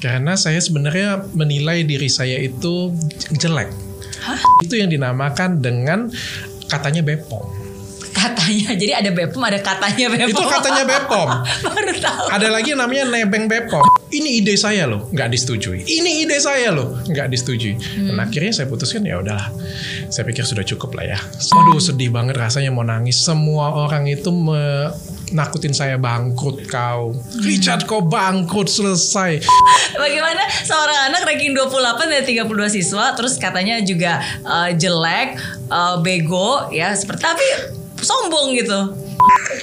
Karena saya sebenarnya menilai diri saya itu jelek. Hah? Itu yang dinamakan dengan katanya Bepom. Katanya, jadi ada Bepom, ada katanya Bepom. Itu katanya Bepom. Baru tahu. Ada lagi yang namanya nebeng Bepom. Ini ide saya loh, nggak disetujui. Ini ide saya loh, nggak disetujui. Dan akhirnya saya putuskan ya udahlah. Saya pikir sudah cukup lah ya. Aduh sedih banget rasanya mau nangis. Semua orang itu menakutin saya bangkrut kau. Richard kau bangkrut selesai. Bagaimana seorang anak ranking 28 dari 32 siswa terus katanya juga eh, jelek, eh, bego ya seperti tapi sombong gitu.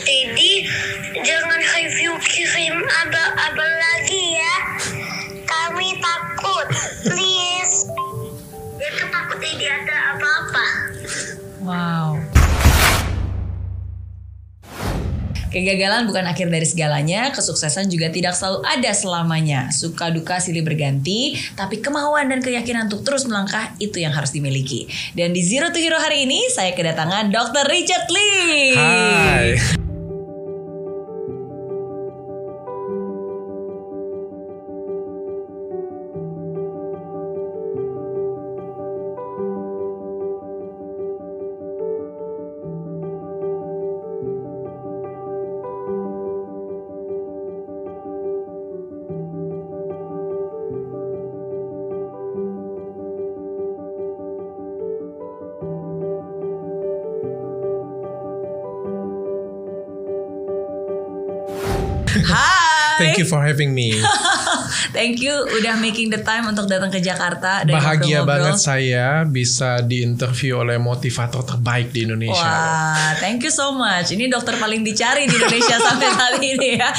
Jadi jangan review kirim abal-abal lagi ya. Kami takut. Please. Itu takut tidak ada apa-apa. Wow. Kegagalan bukan akhir dari segalanya, kesuksesan juga tidak selalu ada selamanya. Suka duka silih berganti, tapi kemauan dan keyakinan untuk terus melangkah itu yang harus dimiliki. Dan di Zero to Hero hari ini, saya kedatangan Dr. Richard Lee. Hai. Thank you for having me. Thank you udah making the time untuk datang ke Jakarta dan Bahagia banget saya bisa diinterview oleh motivator terbaik di Indonesia. Wah, thank you so much. Ini dokter paling dicari di Indonesia sampai kali ini ya.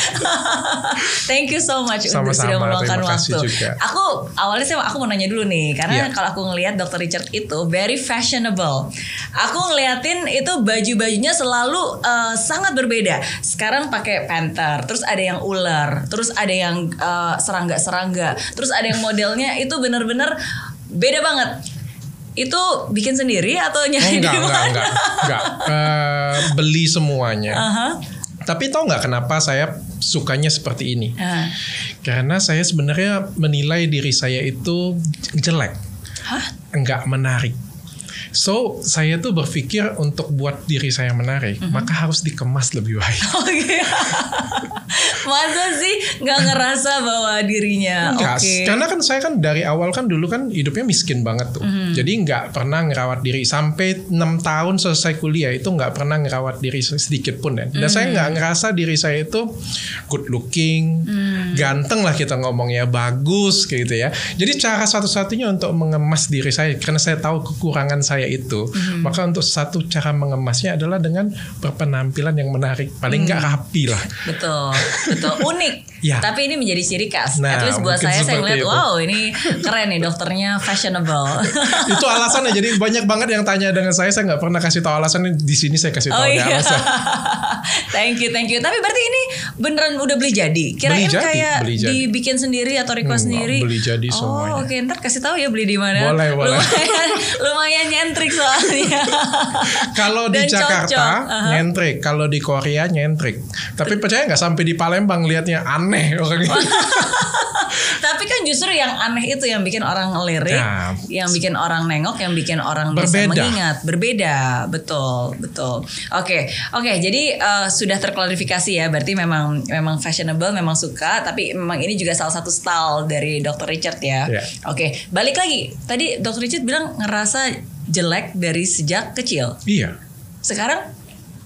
thank you so much untuk Sama-sama, sudah meluangkan waktu. juga. Aku awalnya sih aku mau nanya dulu nih, karena Iya. kalau aku ngelihat dokter Richard itu very fashionable. Aku ngeliatin itu baju-bajunya selalu eh, sangat berbeda. Sekarang pakai panther, terus ada yang ular, terus ada yang eh, serangga-serangga, terus ada yang modelnya itu bener-bener beda banget. Itu bikin sendiri atau Oh, nyari enggak, di enggak, mana? enggak, enggak. Eh, beli semuanya. Aha. Tapi tau nggak kenapa saya sukanya seperti ini? Ah. Karena saya sebenarnya menilai diri saya itu jelek, Hah? enggak menarik. So saya tuh berpikir untuk buat diri saya menarik, Mhm. maka harus dikemas lebih baik. Oke. Masa sih nggak ngerasa bahwa dirinya oke? Enggak, karena kan saya kan dari awal kan dulu kan hidupnya miskin banget tuh. Mhm. Jadi nggak pernah ngerawat diri sampai enam tahun selesai kuliah itu nggak pernah ngerawat diri sedikit pun ya. Dan saya Mhm. nggak ngerasa diri saya itu good looking, Mhm. ganteng lah kita ngomongnya, bagus gitu ya. Jadi cara satu-satunya untuk mengemas diri saya karena saya tahu kekurangan saya itu, Mhm. maka untuk satu cara mengemasnya adalah dengan berpenampilan yang menarik, paling nggak Mhm. rapi lah. Betul, betul, unik. Ya. Tapi ini menjadi ciri khas. Nah, At least buat saya, saya itu. wow ini keren nih dokternya fashionable. itu alasannya jadi banyak banget yang tanya dengan saya saya nggak pernah kasih tahu alasannya di sini saya kasih tahu oh iya. alasan thank you, thank you. Tapi berarti ini beneran udah beli jadi? Kirain Beli jadi, kayak beli jadi. dibikin sendiri atau request Enggak, sendiri? beli jadi oh, semuanya. oke. Ntar kasih tahu ya beli di mana. Boleh, boleh. Lumayan, lumayan nyentrik soalnya. kalau di Dan Jakarta cocok. Aha. nyentrik kalau di Korea nyentrik tapi percaya nggak sampai di Palembang liatnya aneh orangnya Tapi kan justru yang aneh itu yang bikin orang ngelirik, Nah. yang bikin orang nengok, yang bikin orang bisa Berbeda. mengingat, berbeda, betul, betul. Oke, oke. Jadi eh, sudah terklarifikasi ya, berarti memang memang fashionable, memang suka, tapi memang ini juga salah satu style dari Dr. Richard ya. Iya. Oke, balik lagi. Tadi Dr. Richard bilang ngerasa jelek dari sejak kecil. iya Sekarang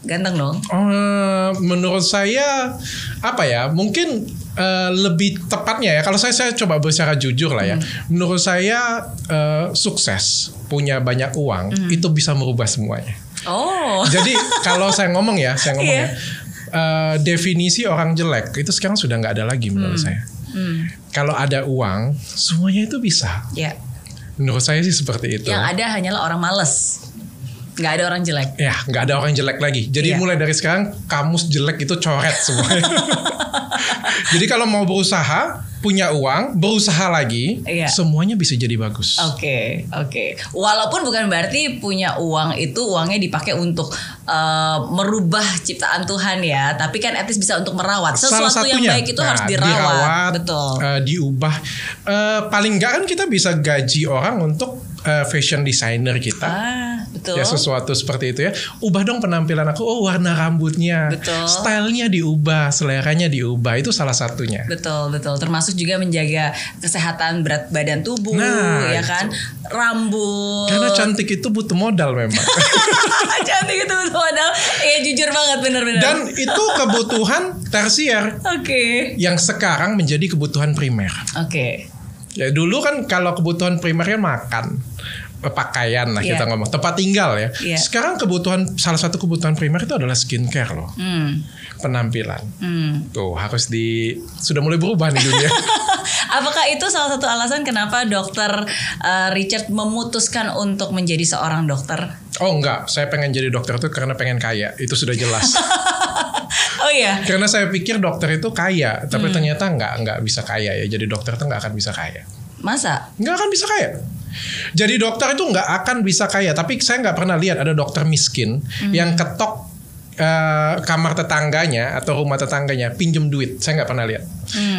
ganteng dong. Eh, menurut saya apa ya mungkin eh, lebih tepatnya ya kalau saya saya coba bicara jujur lah ya menurut saya eh, sukses punya banyak uang itu bisa merubah semuanya Oh. Jadi kalau saya ngomong ya, saya ngomong Iya. ya, eh, definisi orang jelek itu sekarang sudah nggak ada lagi menurut saya. Hmm, Kalau ada uang, semuanya itu bisa. ya. Menurut saya sih seperti itu. Yang ada hanyalah orang males. Nggak ada orang jelek. Ya, nggak ada orang jelek lagi. Jadi Iya. mulai dari sekarang kamus jelek itu coret semuanya. Jadi kalau mau berusaha, punya uang, berusaha lagi, Iya. semuanya bisa jadi bagus. Oke, oke. Walaupun bukan berarti punya uang itu uangnya dipakai untuk eh, merubah ciptaan Tuhan ya, tapi kan least bisa untuk merawat. Sesuatu yang baik itu Nah, harus dirawat. Betul. eh, diubah. Eh, paling nggak kan kita bisa gaji orang untuk eh, fashion designer kita. Ah, betul. Ya sesuatu seperti itu ya. Ubah dong penampilan aku. Oh warna rambutnya, Betul. stylenya diubah, seleranya diubah. Itu salah satunya. Betul, betul. Termasuk juga menjaga kesehatan berat badan tubuh, Nah, ya kan? Rambut. Karena cantik itu butuh modal memang. cantik itu betul modal. Iya jujur banget bener-bener. Dan itu kebutuhan tersier Oke. yang sekarang menjadi kebutuhan primer. Oke. Ya dulu kan kalau kebutuhan primernya makan, pakaian lah Iya. kita ngomong, tempat tinggal ya. Iya. Sekarang kebutuhan salah satu kebutuhan primer itu adalah skincare loh, Hmm. penampilan. Hmm. Tuh harus di sudah mulai berubah nih dunia. Apakah itu salah satu alasan kenapa dokter eh, Richard memutuskan untuk menjadi seorang dokter? oh enggak, saya pengen jadi dokter itu karena pengen kaya, itu sudah jelas. Oh iya. karena saya pikir dokter itu kaya, tapi Hmm. ternyata enggak enggak bisa kaya ya. Jadi dokter itu enggak akan bisa kaya. Masa? nggak akan bisa kaya. Jadi dokter itu nggak akan bisa kaya. Tapi saya nggak pernah lihat ada dokter miskin yang ketok eh, kamar tetangganya atau rumah tetangganya pinjem duit. Saya nggak pernah lihat.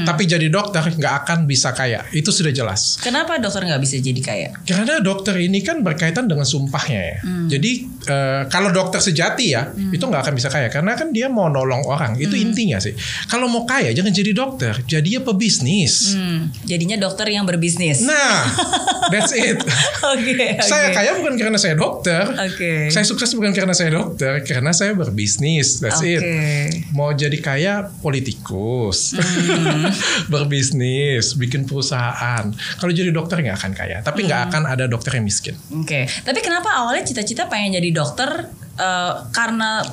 Tapi jadi dokter nggak akan bisa kaya. Itu sudah jelas. Kenapa dokter nggak bisa jadi kaya? Karena dokter ini kan berkaitan dengan sumpahnya ya. Jadi eh, kalau dokter sejati ya itu nggak akan bisa kaya karena kan dia mau nolong orang. Itu intinya sih. Kalau mau kaya jangan jadi dokter, jadi pebisnis. Hmm, jadinya dokter yang berbisnis. Nah, that's it. Oke. oke. Saya kaya bukan karena saya dokter. Oke. Saya sukses bukan karena saya dokter, karena saya berbisnis. That's Oke. it. Mau jadi kaya politikus, Hmm. berbisnis, bikin perusahaan. Kalau jadi dokter nggak akan kaya, tapi nggak Hmm. akan ada dokter yang miskin. Oke, tapi kenapa awalnya cita-cita pengen jadi dokter? eh, karena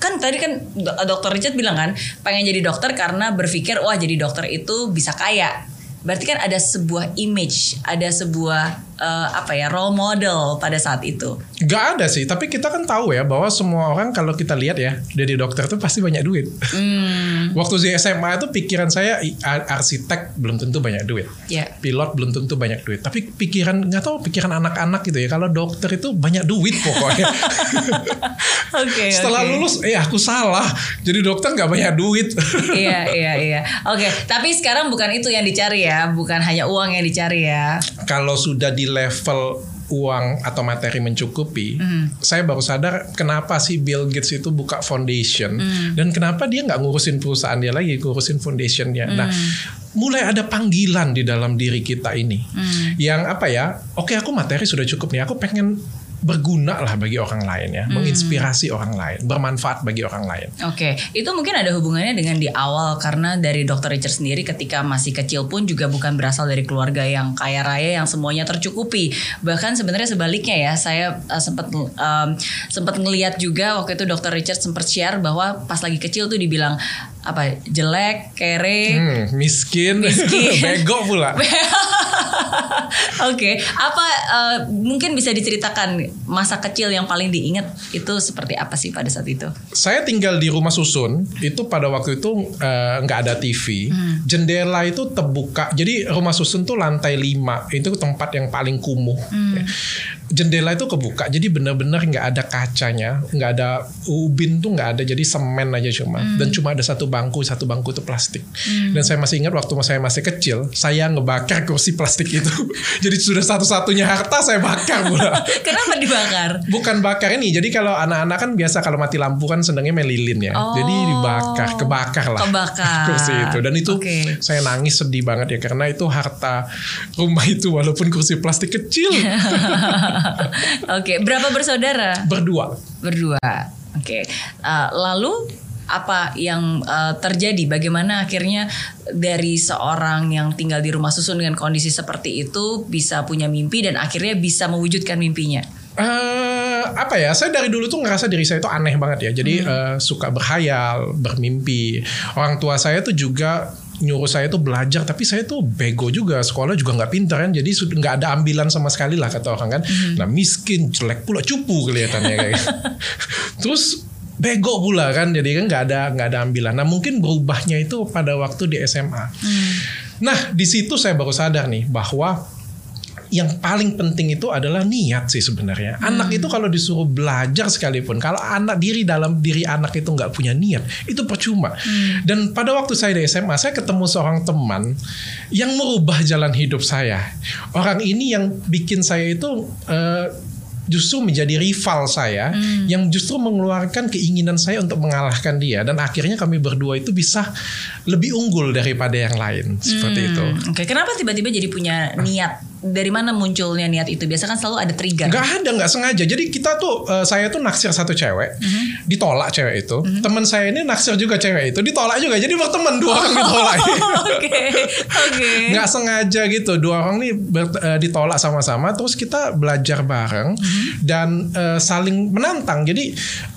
kan tadi kan do- dokter Richard bilang kan pengen jadi dokter karena berpikir wah jadi dokter itu bisa kaya. Berarti kan ada sebuah image, ada sebuah eh, apa ya role model pada saat itu. Nggak ada sih, tapi kita kan tahu ya bahwa semua orang kalau kita lihat ya jadi dokter tuh pasti banyak duit. Hmm, Waktu di SMA itu pikiran saya arsitek belum tentu banyak duit. ya. pilot belum tentu banyak duit tapi pikiran nggak tahu pikiran anak-anak gitu ya kalau dokter itu banyak duit pokoknya Oke. setelah oke. lulus eh aku salah jadi dokter nggak banyak duit iya iya iya. Oke, tapi sekarang bukan itu yang dicari ya, bukan hanya uang yang dicari ya. kalau sudah di level uang atau materi mencukupi, Hmm. saya baru sadar kenapa sih Bill Gates itu buka foundation Hmm. dan kenapa dia nggak ngurusin perusahaan dia lagi, ngurusin foundationnya. Nah, Hmm. mulai ada panggilan di dalam diri kita ini, Hmm. yang apa ya? Oke, aku materi sudah cukup nih, aku pengen berguna lah bagi orang lain ya, Hmm. menginspirasi orang lain, bermanfaat bagi orang lain. Oke, itu mungkin ada hubungannya dengan di awal karena dari Dr. Richard sendiri ketika masih kecil pun juga bukan berasal dari keluarga yang kaya raya yang semuanya tercukupi. Bahkan sebenarnya sebaliknya ya, saya uh, sempat um, sempat ngelihat juga waktu itu Dr. Richard sempat share bahwa pas lagi kecil tuh dibilang apa jelek, kere. Hmm, miskin, Miskin. bego pula. Oke, apa uh, mungkin bisa diceritakan masa kecil yang paling diingat itu seperti apa sih pada saat itu? saya tinggal di rumah susun itu pada waktu itu eh, nggak ada TV jendela itu terbuka. Jadi rumah susun tuh lantai 5 itu tempat yang paling kumuh. Ya. Jendela itu kebuka jadi benar-benar nggak ada kacanya nggak ada ubin tuh nggak ada jadi semen aja cuma dan cuma ada satu bangku satu bangku itu plastik dan saya masih ingat waktu saya masih kecil saya ngebakar kursi plastik itu jadi sudah satu-satunya harta saya bakar pula Kenapa dibakar? Bukan bakar ini. Jadi kalau anak-anak kan biasa kalau mati lampu kan senangnya main lilin ya. Oh. Jadi dibakar, kebakar lah. Kebakar. kursi itu. Dan itu Oke. saya nangis sedih banget ya karena itu harta rumah itu walaupun kursi plastik kecil. Oke, berapa bersaudara? Berdua. Berdua. Oke. Uh, lalu apa yang uh, terjadi? Bagaimana akhirnya dari seorang yang tinggal di rumah susun dengan kondisi seperti itu bisa punya mimpi dan akhirnya bisa mewujudkan mimpinya? eh apa ya? Saya dari dulu tuh ngerasa diri saya itu aneh banget ya. Jadi eh, suka berhayal, bermimpi. Orang tua saya tuh juga nyuruh saya tuh belajar, tapi saya tuh bego juga. Sekolah juga nggak pintar kan. Jadi nggak ada ambilan sama sekali lah kata orang kan. Nah miskin, jelek pula, cupu kelihatannya kayak. Terus bego pula kan. Jadi kan nggak ada nggak ada ambilan. Nah mungkin berubahnya itu pada waktu di SMA. Nah, di situ saya baru sadar nih bahwa yang paling penting itu adalah niat sih sebenarnya. Anak itu kalau disuruh belajar sekalipun, kalau anak diri dalam diri anak itu nggak punya niat, itu percuma. Dan pada waktu saya di SMA, saya ketemu seorang teman yang merubah jalan hidup saya. Orang ini yang bikin saya itu eh, justru menjadi rival saya yang justru mengeluarkan keinginan saya untuk mengalahkan dia dan akhirnya kami berdua itu bisa lebih unggul daripada yang lain seperti itu. Hmm, Oke, kenapa tiba-tiba jadi punya niat? Dari mana munculnya niat itu? Biasa kan selalu ada trigger. Nggak ada, nggak sengaja. Jadi kita tuh, eh, saya tuh naksir satu cewek, ditolak cewek itu. Teman saya ini naksir juga cewek itu, ditolak juga. Jadi berteman dua orang ditolak. Oke, oke. nggak sengaja gitu dua orang nih ber- eh, ditolak sama-sama terus kita belajar bareng dan eh, saling menantang jadi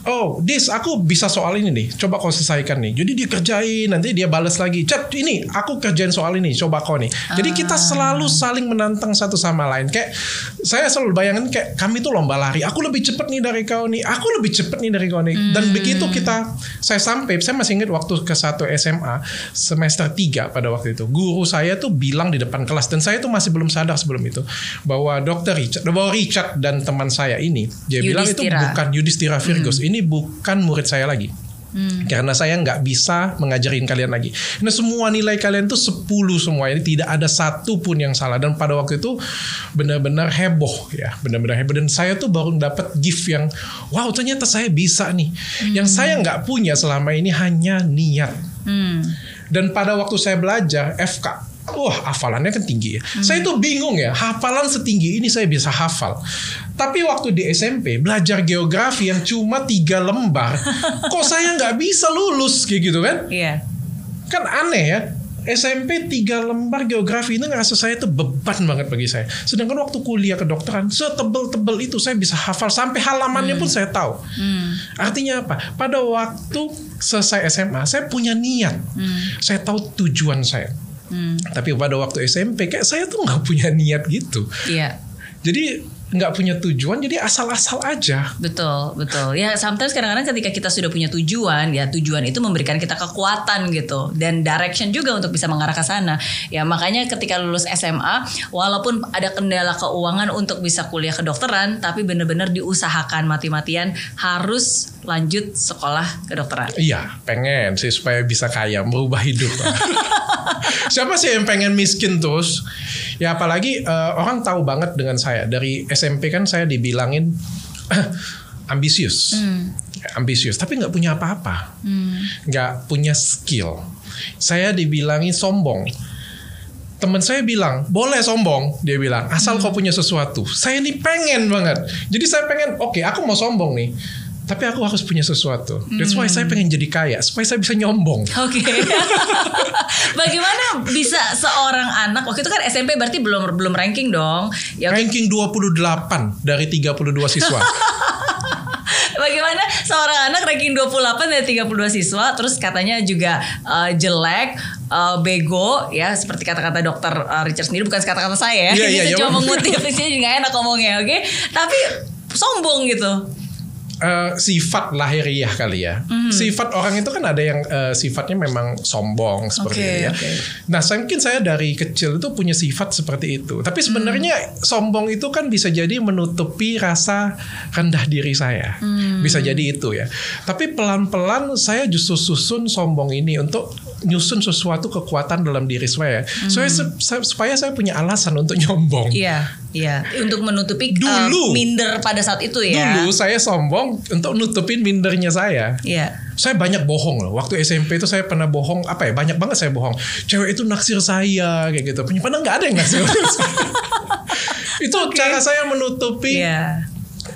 oh dis aku bisa soal ini nih coba kau selesaikan nih jadi dia kerjain nanti dia balas lagi chat ini aku kerjain soal ini coba kau nih jadi kita selalu saling menantang satu sama lain. Kayak saya selalu bayangin kayak kami tuh lomba lari. Aku lebih cepet nih dari kau nih. Aku lebih cepet nih dari kau nih. Dan begitu kita saya sampai saya masih ingat waktu ke satu SMA semester 3 pada waktu itu. Guru saya tuh bilang di depan kelas dan saya tuh masih belum sadar sebelum itu bahwa dokter Richard bahwa Richard dan teman saya ini dia bilang itu Yudhistira. bukan Yudhistira Virgus ini bukan murid saya lagi karena saya nggak bisa mengajarin kalian lagi. Nah semua nilai kalian tuh 10 semua ini tidak ada satu pun yang salah dan pada waktu itu benar-benar heboh ya, benar-benar heboh dan saya tuh baru dapat gift yang wow ternyata saya bisa nih. Yang saya nggak punya selama ini hanya niat. Hmm. Dan pada waktu saya belajar FK, wah hafalannya kan tinggi ya. Saya tuh bingung ya, hafalan setinggi ini saya bisa hafal. Tapi waktu di SMP belajar geografi yang cuma tiga lembar, kok saya nggak bisa lulus kayak gitu kan? Iya. Kan aneh ya. SMP tiga lembar geografi itu ngerasa saya tuh beban banget bagi saya. Sedangkan waktu kuliah kedokteran setebel-tebel itu saya bisa hafal sampai halamannya pun saya tahu. Artinya apa? Pada waktu selesai SMA saya punya niat. Saya tahu tujuan saya. Tapi pada waktu SMP kayak saya tuh nggak punya niat gitu. Iya. Jadi nggak punya tujuan jadi asal-asal aja. Betul, betul. Ya sometimes kadang-kadang ketika kita sudah punya tujuan, ya tujuan itu memberikan kita kekuatan gitu dan direction juga untuk bisa mengarah ke sana. Ya makanya ketika lulus SMA, walaupun ada kendala keuangan untuk bisa kuliah kedokteran, tapi benar-benar diusahakan mati-matian harus lanjut sekolah kedokteran. Iya, pengen sih supaya bisa kaya, merubah hidup. Siapa sih yang pengen miskin terus? Ya apalagi eh, orang tahu banget dengan saya dari SMP kan saya dibilangin ambisius, Ya, ambisius, tapi nggak punya apa-apa, nggak punya skill. Saya dibilangin sombong. Temen saya bilang boleh sombong, dia bilang asal kau punya sesuatu. Saya ini pengen banget. Jadi saya pengen, oke aku mau sombong nih. Tapi aku harus punya sesuatu. That's why saya pengen jadi kaya supaya saya bisa nyombong. Oke. Bagaimana bisa seorang anak waktu itu kan SMP berarti belum belum ranking dong. Ya oke. Ranking 28 dari 32 siswa. Bagaimana seorang anak ranking 28 dari 32 siswa terus katanya juga eh, jelek, eh, bego ya seperti kata-kata dokter eh, Richard sendiri bukan kata-kata saya ya. Iya, iya, saya iya. cuma mengutip sini nggak enak ngomongnya, oke? Tapi sombong gitu. Eh, sifat lahiriah kali ya. Hmm. Sifat orang itu kan ada yang eh, sifatnya memang sombong seperti Oke, itu ya. oke. Nah, saya mungkin saya dari kecil itu punya sifat seperti itu. Tapi sebenarnya Hmm. sombong itu kan bisa jadi menutupi rasa rendah diri saya. Hmm. Bisa jadi itu ya. Tapi pelan-pelan saya justru susun sombong ini untuk nyusun sesuatu kekuatan dalam diri saya. Supaya, se- supaya saya punya alasan untuk nyombong. Hmm. Iya. Untuk menutupi eh, Dulu. minder pada saat itu ya. Dulu saya sombong untuk nutupin mindernya saya. Iya. Saya banyak bohong loh. Waktu SMP itu saya pernah bohong apa ya? Banyak banget saya bohong. Cewek itu naksir saya kayak gitu. Padahal nggak ada yang naksir saya. itu cara saya menutupi. Iya.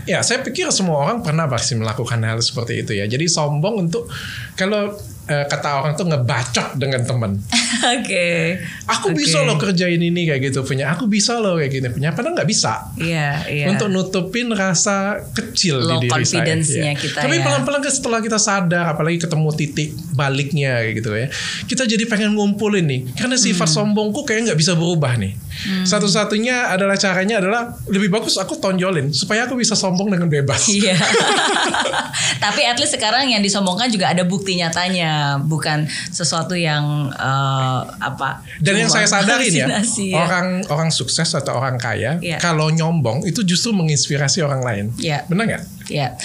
Ya, saya pikir semua orang pernah pasti melakukan hal seperti itu ya. Jadi sombong untuk kalau eh, kata orang tuh ngebacot dengan teman. Oke. Aku Oke. bisa loh kerjain ini kayak gitu punya. Aku bisa loh kayak gini punya. Padahal nggak bisa. Iya, iya. untuk nutupin rasa kecil Low di diri saya. confidence-nya Iya. kita Tapi ya. pelan-pelan setelah kita sadar, apalagi ketemu titik baliknya kayak gitu ya, kita jadi pengen ngumpulin nih. Karena sifat Hmm. sombongku kayak nggak bisa berubah nih. Satu-satunya adalah caranya adalah lebih bagus aku tonjolin supaya aku bisa sombong dengan bebas. Iya. Tapi at least sekarang yang disombongkan juga ada bukti nyatanya. Bukan sesuatu yang eh, apa? Dan yang saya sadarin ya, ya. orang orang sukses atau orang kaya, Iya. kalau nyombong itu justru menginspirasi orang lain. Iya. Benar nggak? Ya,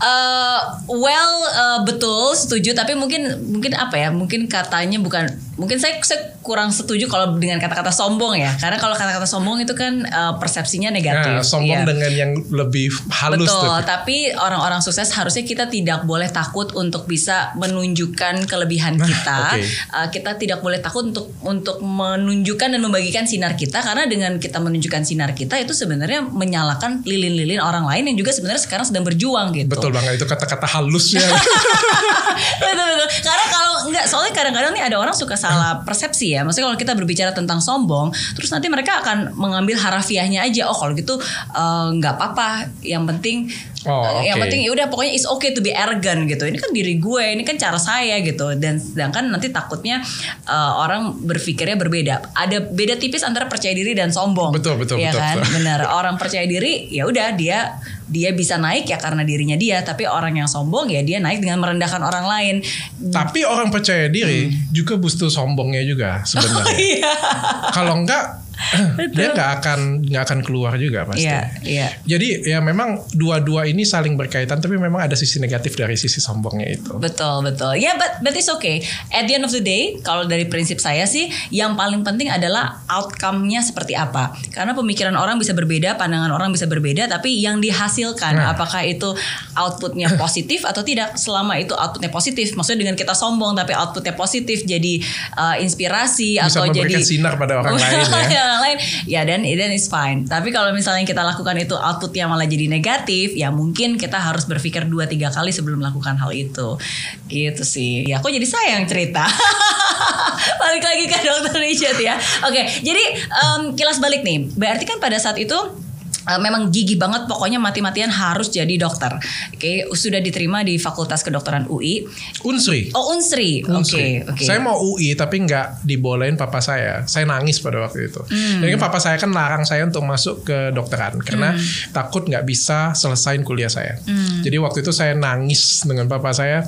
Eh, well eh, betul setuju tapi mungkin mungkin apa ya mungkin katanya bukan mungkin saya saya kurang setuju kalau dengan kata-kata sombong ya karena kalau kata-kata sombong itu kan eh, persepsinya negatif. Nah, sombong Iya. dengan yang lebih halus Betul, tuh. tapi orang-orang sukses harusnya kita tidak boleh takut untuk bisa menunjukkan kelebihan Nah, kita. oke. Uh, kita tidak boleh takut untuk untuk menunjukkan dan membagikan sinar kita karena dengan kita menunjukkan sinar kita itu sebenarnya menyalakan lilin-lilin orang lain yang juga sebenarnya sekarang sedang berjuang gitu. Betul banget itu kata-kata halusnya. betul betul. Karena kalau enggak soalnya kadang-kadang nih ada orang suka salah persepsi ya. Maksudnya kalau kita berbicara tentang sombong, terus nanti mereka akan mengambil harafiahnya aja. Oh kalau gitu eh, nggak apa-apa. Yang penting Oh, yang penting ya udah pokoknya it's okay to be arrogant gitu. Ini kan diri gue, ini kan cara saya gitu. Dan sedangkan nanti takutnya eh, orang berpikirnya berbeda. Ada beda tipis antara percaya diri dan sombong. Betul, betul, Iya betul, kan? betul. Benar. Orang percaya diri ya udah dia dia bisa naik ya karena dirinya dia, tapi orang yang sombong ya dia naik dengan merendahkan orang lain. Tapi orang percaya diri juga butuh sombongnya juga sebenarnya. Hmm. Iya. Kalau enggak dia nggak akan nggak akan keluar juga pasti. Iya, iya. Jadi ya memang dua-dua ini saling berkaitan tapi memang ada sisi negatif dari sisi sombongnya itu. Betul, betul. Ya, but, but it's okay. At the end of the day, kalau dari prinsip saya sih, yang paling penting adalah outcome-nya seperti apa. Karena pemikiran orang bisa berbeda, pandangan orang bisa berbeda, tapi yang dihasilkan, Nah. apakah itu outputnya positif atau tidak. Selama itu outputnya positif, maksudnya dengan kita sombong tapi outputnya positif, jadi uh, inspirasi Bisa atau jadi sinar pada orang lain ya. orang lain ya dan then it's fine. Tapi kalau misalnya kita lakukan itu outputnya malah jadi negatif ya mungkin kita harus berpikir dua tiga kali sebelum melakukan hal itu. Gitu sih. Ya aku jadi sayang cerita. Balik lagi ke dokter Richard ya. Oke jadi em, kilas balik nih. Berarti kan pada saat itu memang gigi banget pokoknya mati-matian harus jadi dokter. Oke, sudah diterima di Fakultas Kedokteran UI. Unsri. Oh, Unsri. Oke, oke. Saya mau UI tapi nggak dibolehin papa saya. Saya nangis pada waktu itu. Hmm. Jadi kan papa saya kan larang saya untuk masuk ke dokteran karena Hmm. takut nggak bisa selesain kuliah saya. Jadi waktu itu saya nangis dengan papa saya.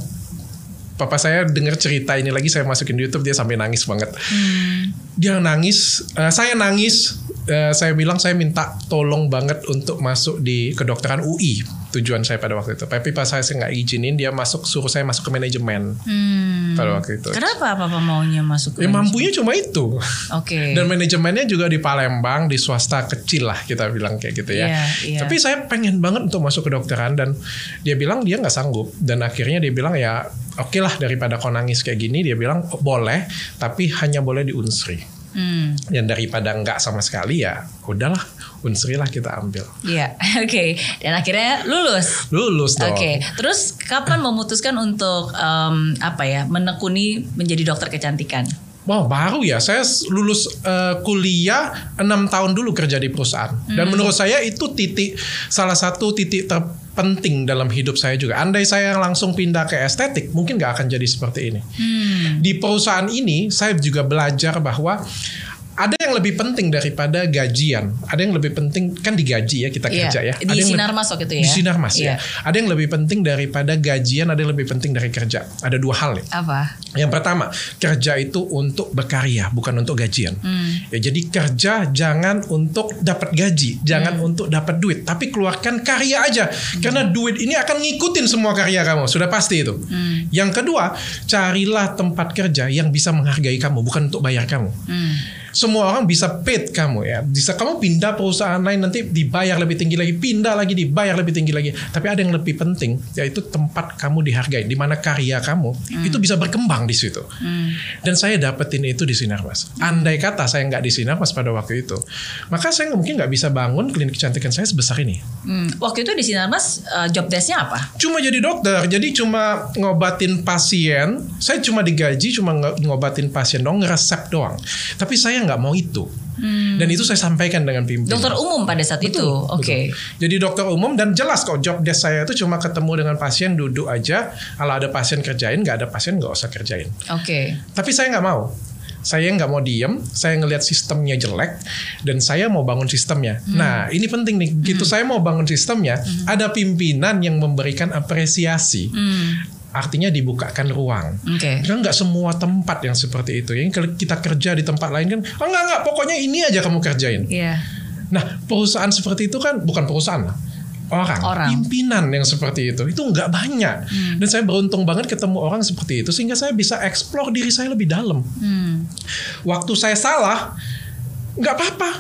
Papa saya dengar cerita ini lagi saya masukin di YouTube dia sampai nangis banget. Hmm. Dia nangis, eh, saya nangis. Eh, saya bilang saya minta tolong banget untuk masuk di kedokteran UI tujuan saya pada waktu itu. Tapi pas saya nggak izinin dia masuk suruh saya masuk ke manajemen Hmm. pada waktu itu. Kenapa papa maunya masuk ke Ya mampunya cuma itu. Oke. Dan manajemennya juga di Palembang, di swasta kecil lah kita bilang kayak gitu ya. Iya, iya. Tapi saya pengen banget untuk masuk kedokteran dan dia bilang dia nggak sanggup dan akhirnya dia bilang ya oke lah daripada kau nangis kayak gini dia bilang "Oh, boleh tapi hanya boleh di Unsri. Hmm. Dan daripada nggak sama sekali ya udahlah Unsri lah kita ambil. Iya, oke. Dan akhirnya lulus. Lulus dong. Oke, terus kapan memutuskan untuk em, apa ya menekuni menjadi dokter kecantikan? Wow baru ya saya lulus eh, kuliah enam tahun dulu kerja di perusahaan dan Hmm. menurut saya itu titik salah satu titik terpenting dalam hidup saya juga. Andai saya langsung pindah ke estetik mungkin nggak akan jadi seperti ini. Hmm. Di perusahaan ini saya juga belajar bahwa ada yang lebih penting daripada gajian. Ada yang lebih penting kan digaji ya kita Iya, kerja ya. di Ada yang Sinarmas waktu itu ya? Di Sinarmas Iya. ya. Ada yang lebih penting daripada gajian, ada yang lebih penting dari kerja. Ada dua hal nih. Apa? Yang pertama, kerja itu untuk berkarya, bukan untuk gajian. Ya, jadi kerja jangan untuk dapat gaji, jangan untuk dapat duit, tapi keluarkan karya aja. Karena duit ini akan ngikutin semua karya kamu, sudah pasti itu. Yang kedua, carilah tempat kerja yang bisa menghargai kamu, bukan untuk bayar kamu. Hmm. Semua orang bisa paid kamu ya. Bisa kamu pindah perusahaan lain nanti dibayar lebih tinggi lagi, pindah lagi dibayar lebih tinggi lagi. Tapi ada yang lebih penting yaitu tempat kamu dihargai, di mana karya kamu itu bisa berkembang di situ. Dan saya dapetin itu di Sinarmas. Andai kata saya nggak di Sinarmas pada waktu itu, maka saya mungkin nggak bisa bangun klinik kecantikan saya sebesar ini. Hmm. Waktu itu di Sinarmas eh, job desk-nya apa? Cuma jadi dokter, jadi cuma ngobatin pasien. Saya cuma digaji, cuma ngobatin pasien dong, ngeresep doang. Tapi saya nggak mau itu. Dan itu saya sampaikan dengan pimpinan. Dokter umum pada saat itu. Oke. Betul. Jadi dokter umum dan jelas kok job desk saya itu cuma ketemu dengan pasien duduk aja. Kalau ada pasien kerjain, nggak ada pasien nggak usah kerjain. Oke. Tapi saya nggak mau. Saya nggak mau diem, saya ngelihat sistemnya jelek dan saya mau bangun sistemnya. Nah ini penting nih, gitu saya mau bangun sistemnya, ada pimpinan yang memberikan apresiasi. Hmm. Artinya dibukakan ruang. Oke. Kan nggak semua tempat yang seperti itu. Yang kita kerja di tempat lain kan, oh, enggak enggak, pokoknya ini aja kamu kerjain. Iya. Nah, perusahaan seperti itu kan bukan perusahaan. Orang, Orang. pimpinan yang seperti itu itu nggak banyak Hmm. dan saya beruntung banget ketemu orang seperti itu sehingga saya bisa explore diri saya lebih dalam Hmm. waktu saya salah nggak apa-apa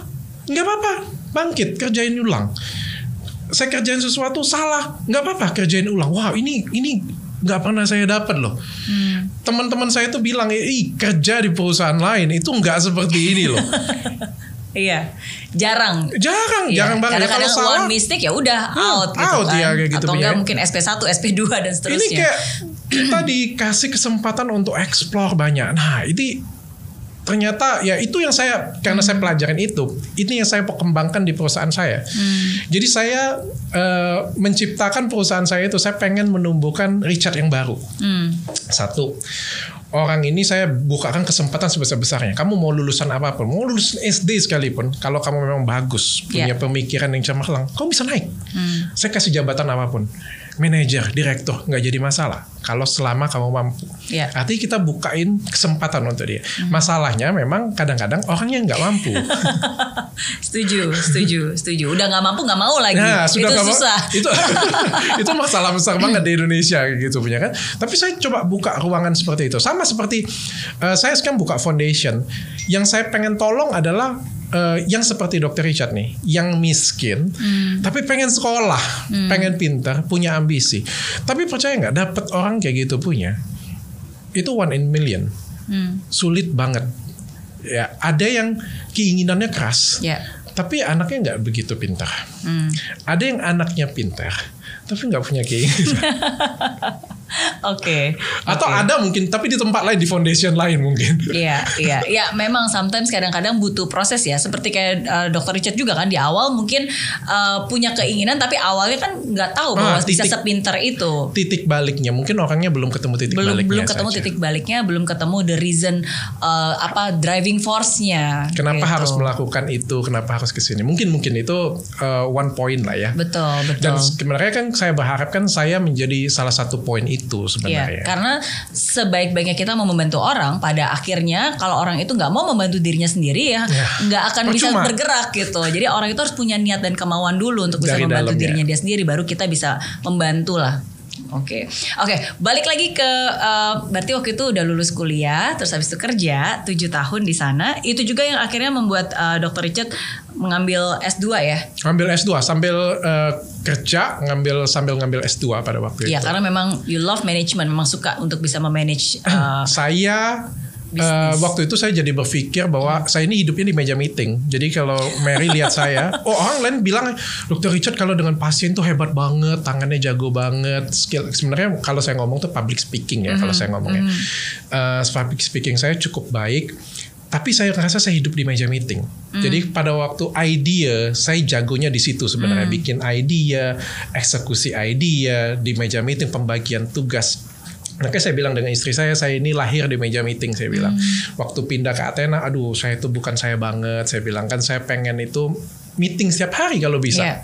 nggak apa-apa bangkit kerjain ulang saya kerjain sesuatu salah nggak apa-apa kerjain ulang wah ini ini nggak pernah saya dapat loh Hmm. teman-teman saya tuh bilang ih kerja di perusahaan lain itu nggak seperti ini loh Iya. Jarang. jarang Iya. jarang banget ya kalau Kadang-kadang salah one mistake ya udah Hmm, out gitu out, kan. ya, kayak gitu Atau enggak ya. mungkin SP1, SP2 dan ini seterusnya. kayak kita dikasih kesempatan untuk explore banyak nah ini ternyata ya itu yang saya karena saya Hmm. pelajarin itu ini yang saya kembangkan di perusahaan saya Hmm. jadi saya eh, menciptakan perusahaan saya itu saya pengen menumbuhkan Richard yang baru Hmm. satu orang ini saya bukakan kesempatan sebesar-besarnya. Kamu mau lulusan apa pun, mau lulusan SD sekalipun, kalau kamu memang bagus, punya Ya. pemikiran yang cemerlang, kamu bisa naik. Hmm. Saya kasih jabatan apa pun, manajer, direktur, nggak jadi masalah. Kalau selama kamu mampu. Ya. Artinya kita bukain kesempatan untuk dia. Masalahnya memang kadang-kadang orangnya nggak mampu. setuju, setuju, setuju. Udah nggak mampu nggak mau lagi. Nah, sudah itu mau- susah. Itu itu masalah besar banget di Indonesia gitu punya kan. Tapi saya coba buka ruangan seperti itu. Sama seperti eh, saya sekarang buka foundation. Yang saya pengen tolong adalah eh, yang seperti Dr. Richard nih, yang miskin, Hmm. tapi pengen sekolah, pengen pintar, punya ambisi. Tapi percaya nggak, dapat orang kayak gitu punya, itu one in million, Hmm. sulit banget. Ya, ada yang keinginannya keras, Ya. tapi anaknya nggak begitu pintar. Hmm. Ada yang anaknya pintar, tapi nggak punya keinginan. Oke. Atau Oke. ada mungkin, tapi di tempat lain, di foundation lain mungkin. Iya, iya, iya. Memang sometimes kadang-kadang butuh proses ya. Seperti kayak uh, Dokter Richard juga kan di awal mungkin uh, punya keinginan, tapi awalnya kan nggak tahu bahwa Ah, bisa titik- sepinter itu. Titik baliknya, mungkin orangnya belum ketemu titik belum baliknya. belum ketemu saja. titik baliknya, belum ketemu the reason uh, apa driving force-nya. Kenapa gitu. harus melakukan itu? Kenapa harus ke sini? Mungkin mungkin itu uh, one point lah ya. Betul, betul. Dan sebenarnya kan saya berharap kan saya menjadi salah satu poin itu Iya, sebenarnya. karena sebaik-baiknya kita mau membantu orang, pada akhirnya kalau orang itu nggak mau membantu dirinya sendiri ya, Ya, nggak akan bisa percuma. bergerak gitu. Jadi orang itu harus punya niat dan kemauan dulu untuk bisa Dari membantu dalamnya. dirinya dia sendiri, baru kita bisa membantu lah. Oke, oke. Balik lagi ke eh, berarti waktu itu udah lulus kuliah, terus habis itu kerja 7 tahun di sana. Itu juga yang akhirnya membuat eh, Dr. Richard mengambil S2 ya. Ngambil S2 sambil uh, kerja, ngambil sambil ngambil S2 pada waktu Iya, itu. karena memang you love management, memang suka untuk bisa memanage eh, saya Bisnis. eh, waktu itu saya jadi berpikir bahwa saya ini hidupnya di meja meeting. Jadi kalau Mary lihat saya, oh orang lain bilang, Dokter Richard kalau dengan pasien tuh hebat banget, tangannya jago banget, skill. Sebenarnya kalau saya ngomong tuh public speaking ya, kalau saya ngomongnya, Eh, public speaking saya cukup baik. Tapi saya rasa saya hidup di meja meeting. Jadi pada waktu idea, saya jagonya di situ sebenarnya bikin idea, eksekusi idea di meja meeting, pembagian tugas. Makanya saya bilang dengan istri saya, saya ini lahir di meja meeting. Saya bilang, waktu pindah ke Athena, aduh, saya itu bukan saya banget. Saya bilang kan saya pengen itu meeting setiap hari kalau bisa. Iya.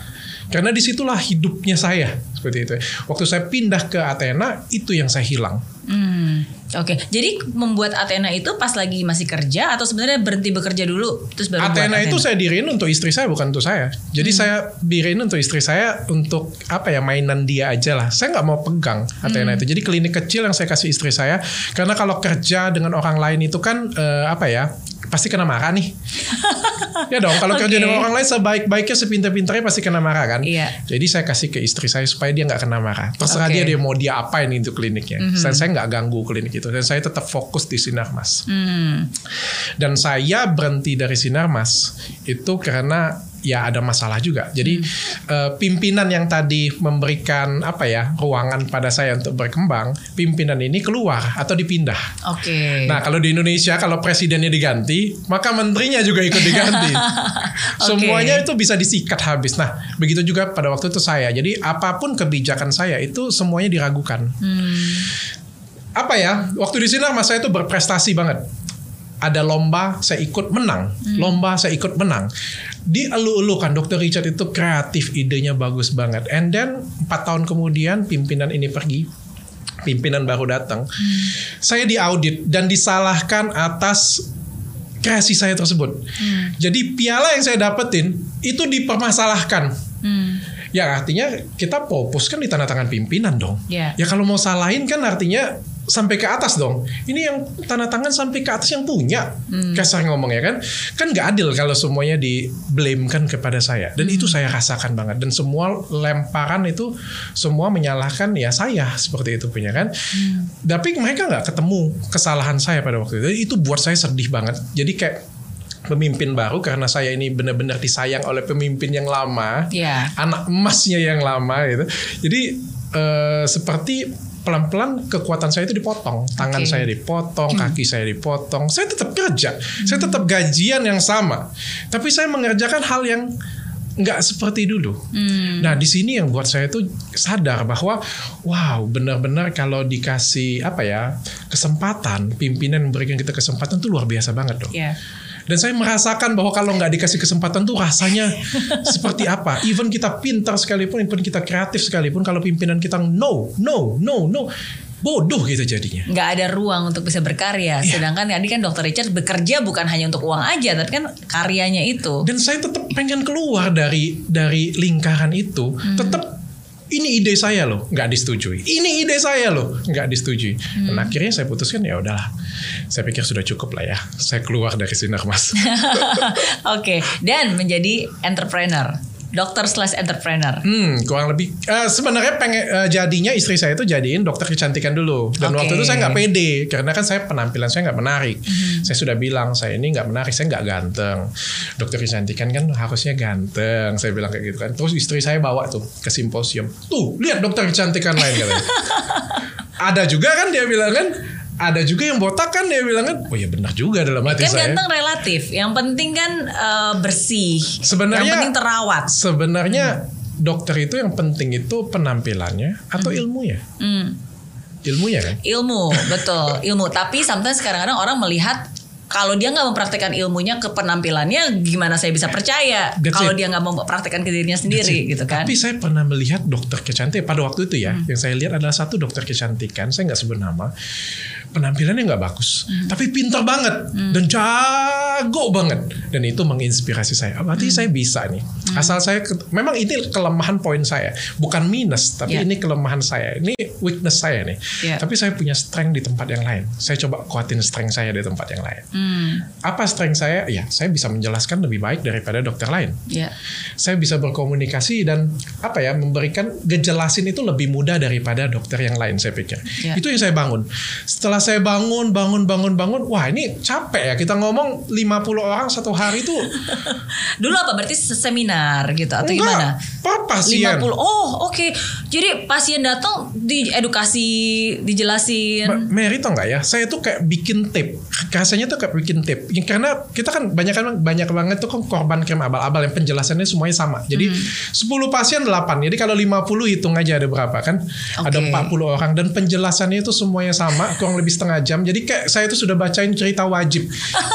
Karena di situlah hidupnya saya seperti itu. Waktu saya pindah ke Athena, itu yang saya hilang. Hmm, Oke, jadi membuat Athena itu pas lagi masih kerja atau sebenarnya berhenti bekerja dulu terus baru buat Athena itu Athena? saya diriin untuk istri saya bukan untuk saya. Jadi saya diriin untuk istri saya untuk apa ya mainan dia aja lah. Saya nggak mau pegang Athena itu. Jadi klinik kecil yang saya kasih istri saya karena kalau kerja dengan orang lain itu kan eh, apa ya pasti kena marah nih. ya dong kalau kerja Oke. dengan orang lain sebaik-baiknya sepintar-pintarnya pasti kena marah kan. Iya. Jadi saya kasih ke istri saya supaya dia nggak kena marah. Terserah Oke. dia dia mau dia apain itu kliniknya. Dan saya nggak ganggu klinik itu. Dan saya tetap fokus di sinar mas. Hmm, Dan saya berhenti dari Sinarmas itu karena ya ada masalah juga. Jadi eh, pimpinan yang tadi memberikan apa ya ruangan pada saya untuk berkembang, pimpinan ini keluar atau dipindah. Oke. Nah kalau di Indonesia kalau presidennya diganti, maka menterinya juga ikut diganti. Semuanya itu bisa disikat habis. Nah begitu juga pada waktu itu saya. Jadi apa pun kebijakan saya itu semuanya diragukan Hmm, apa ya waktu di sini mas saya itu berprestasi banget ada lomba saya ikut menang lomba saya ikut menang dielu-elukan dokter Richard itu kreatif idenya bagus banget and then empat tahun kemudian pimpinan ini pergi pimpinan baru datang, saya diaudit dan disalahkan atas kreasi saya tersebut. Jadi piala yang saya dapetin itu dipermasalahkan. Hmm. Ya artinya kita propose kan di tanda tangan pimpinan dong. Ya. Ya kalau mau salahin kan artinya sampai ke atas dong. Ini yang tanda tangan sampai ke atas yang punya. Kasar ngomong ya kan. Kan nggak adil kalau semuanya di blame kan kepada saya. Dan itu saya rasakan banget. Dan semua lemparan itu semua menyalahkan ya saya seperti itu punya kan. Tapi mereka nggak ketemu kesalahan saya pada waktu itu. Itu buat saya sedih banget. Jadi kayak pemimpin baru karena saya ini benar-benar disayang oleh pemimpin yang lama Iya. anak emasnya yang lama gitu. Jadi eh, seperti pelan-pelan kekuatan saya itu dipotong, tangan Oke. saya dipotong, kaki saya dipotong. Saya tetap kerja, saya tetap gajian yang sama, tapi saya mengerjakan hal yang nggak seperti dulu. Nah di sini yang buat saya tuh sadar bahwa wow benar-benar kalau dikasih apa ya kesempatan pimpinan memberikan kita kesempatan tuh luar biasa banget dong. Ya. Dan saya merasakan bahwa kalau nggak dikasih kesempatan tuh rasanya seperti apa. Even kita pintar sekalipun, even kita kreatif sekalipun, kalau pimpinan kita no, no, no, no, bodoh gitu jadinya. nggak ada ruang untuk bisa berkarya. Iya. Sedangkan tadi kan Dokter Richard bekerja bukan hanya untuk uang aja, tapi kan karyanya itu. Dan saya tetap pengen keluar dari dari lingkaran itu. Tetap ini ide saya loh, nggak disetujui. Ini ide saya loh, nggak disetujui. Dan akhirnya saya putuskan ya udahlah. Saya pikir sudah cukup lah ya. Saya keluar dari sinar mas. Oke, dan menjadi entrepreneur, dokter slash entrepreneur. Hmm, kurang lebih eh, sebenarnya pengen eh, jadinya istri saya itu jadiin dokter kecantikan dulu. Dan Oke. waktu itu saya nggak pede karena kan saya penampilan saya nggak menarik. Saya sudah bilang saya ini nggak menarik, saya nggak ganteng. Dokter kecantikan kan harusnya ganteng. Saya bilang kayak gitu kan. Terus istri saya bawa tuh ke simposium. Tuh lihat dokter kecantikan lain katanya. Ada juga kan dia bilang kan. Ada juga yang botak kan dia bilang kan. Oh ya benar juga dalam hati Kan saya. ganteng relatif. Yang penting kan eh, bersih. Sebenarnya- yang penting terawat. Sebenarnya dokter itu yang penting itu penampilannya atau ilmunya. Hmm. Ilmunya kan. Ilmu, betul, ilmu. Tapi sometimes kadang-kadang orang melihat kalau dia nggak mempraktekkan ilmunya ke penampilannya, gimana saya bisa percaya? Kalau dia nggak mempraktekkan ke dirinya sendiri, gitu kan? Tapi saya pernah melihat dokter kecantikan pada waktu itu ya, yang saya lihat adalah satu dokter kecantikan, saya nggak sebut nama, penampilannya nggak bagus, tapi pintar banget dan jago banget, dan itu menginspirasi saya. Oh, Berarti saya bisa nih, asal saya memang ini kelemahan poin saya, bukan minus, tapi Ya. ini kelemahan saya, ini weakness saya nih. Ya. Tapi saya punya strength di tempat yang lain. Saya coba kuatin strength saya di tempat yang lain. Hmm, Apa strength saya? Ya, saya bisa menjelaskan lebih baik daripada dokter lain ya. saya bisa berkomunikasi dan apa ya memberikan ngejelasin itu lebih mudah daripada dokter yang lain saya pikir Ya. itu yang saya bangun setelah saya bangun bangun bangun bangun wah ini capek ya. Kita ngomong 50 orang satu hari itu Dulu apa? Berarti seminar gitu atau gimana? per pasien? 50. Oh, oke. Jadi pasien datang diedukasi, dijelasin. Mary tau nggak ya? Saya tuh kayak bikin tip. Rasanya tuh kayak bikin tip. Ya, karena kita kan banyak kan banyak banget tuh kan korban krim abal-abal yang penjelasannya semuanya sama. Jadi 10 pasien 8 jadi kalau 50 hitung aja ada berapa kan? Ada Oke. 40 orang. Dan penjelasannya itu semuanya sama kurang lebih setengah jam jadi kayak saya itu sudah bacain cerita wajib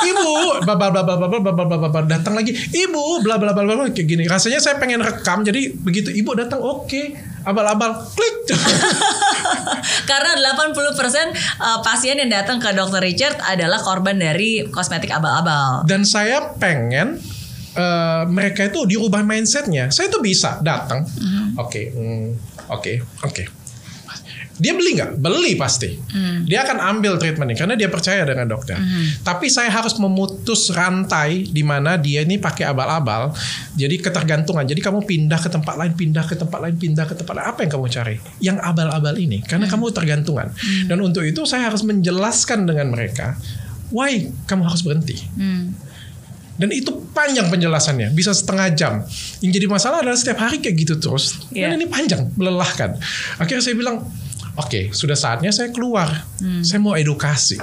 ibu bla bla bla bla bla bla bla datang lagi ibu bla bla bla bla kayak gini rasanya saya pengen rekam jadi begitu ibu datang oke abal-abal klik Karena 80% uh, pasien yang datang ke Dr. Richard adalah korban dari kosmetik abal-abal. dan saya pengen eh, mereka itu dirubah mindsetnya. Saya tuh bisa datang, oke, hmm, oke, oke. Dia beli nggak? Beli pasti. Dia akan ambil treatment ini karena dia percaya dengan dokter. Tapi saya harus memutus rantai di mana dia ini pakai abal-abal. Jadi ketergantungan. Jadi kamu pindah ke tempat lain, pindah ke tempat lain, pindah ke tempat lain. Apa yang kamu cari? Yang abal-abal ini. Karena kamu tergantungan. Dan untuk itu saya harus menjelaskan dengan mereka, why kamu harus berhenti. Hmm. Dan itu panjang penjelasannya, bisa setengah jam. Yang jadi masalah adalah setiap hari kayak gitu terus. Iya. Dan ini panjang, melelahkan. Akhirnya saya bilang, oke, sudah saatnya saya keluar. Saya mau edukasi.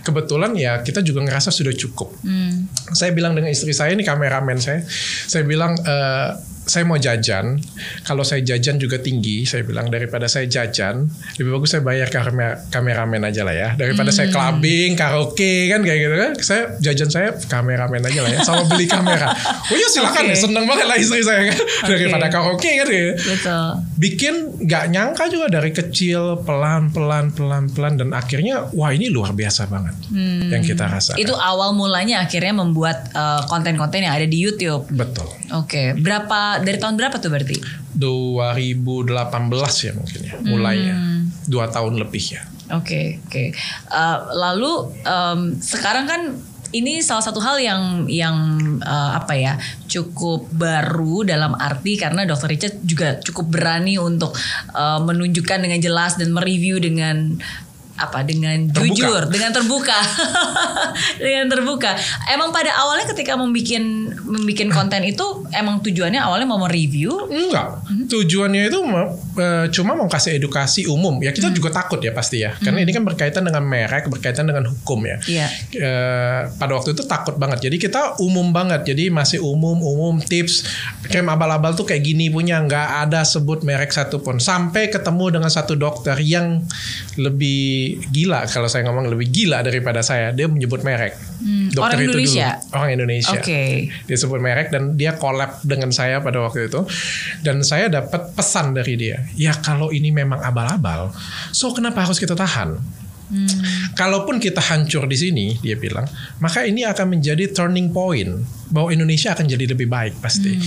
Kebetulan ya kita juga ngerasa sudah cukup. Hmm. Saya bilang dengan istri saya ini kameramen saya, saya bilang eh, saya mau jajan, kalau saya jajan juga tinggi, saya bilang daripada saya jajan, lebih bagus saya bayar kamera kameramen aja lah ya. Daripada saya clubbing, karaoke kan kayak gitu kan. Saya jajan saya kameramen aja lah ya, sama beli kamera. Oh ya silakan Oke. ya, seneng banget lah istri saya kan. Daripada karaoke kan gitu. Betul. Bikin nggak nyangka juga dari kecil pelan pelan pelan pelan dan akhirnya wah ini luar biasa banget yang kita rasakan. Itu awal mulanya akhirnya membuat uh, konten-konten yang ada di YouTube. betul. Oke, berapa dari tahun berapa tuh berarti? 2018 ya mungkin ya mulainya dua tahun lebih ya Oke, oke. Uh, lalu em, sekarang kan ini salah satu hal yang yang uh, apa ya cukup baru dalam arti karena Dr. Richard juga cukup berani untuk uh, menunjukkan dengan jelas dan mereview dengan apa? Dengan Terbuka. jujur dengan terbuka. Dengan terbuka. Emang pada awalnya ketika membuat membikin konten itu emang tujuannya awalnya mau mereview? Enggak. Tujuannya itu eh, cuma mau kasih edukasi umum. Ya kita juga takut ya pasti ya. Karena ini kan berkaitan dengan merek berkaitan dengan hukum ya. Iya. Eh, pada waktu itu takut banget. Jadi kita umum banget. Jadi masih umum umum tips. Krem abal-abal tuh kayak gini punya. Nggak ada sebut merek satupun. Sampai ketemu dengan satu dokter yang lebih gila kalau saya ngomong lebih gila daripada saya dia menyebut merek. Orang Indonesia? dulu. Orang Indonesia. Oke. dia sebut merek dan dia collab dengan saya pada waktu itu. Dan saya dapat pesan dari dia ya kalau ini memang abal-abal so kenapa harus kita tahan Kalaupun kita hancur di sini, dia bilang, maka ini akan menjadi turning point bahwa Indonesia akan jadi lebih baik pasti.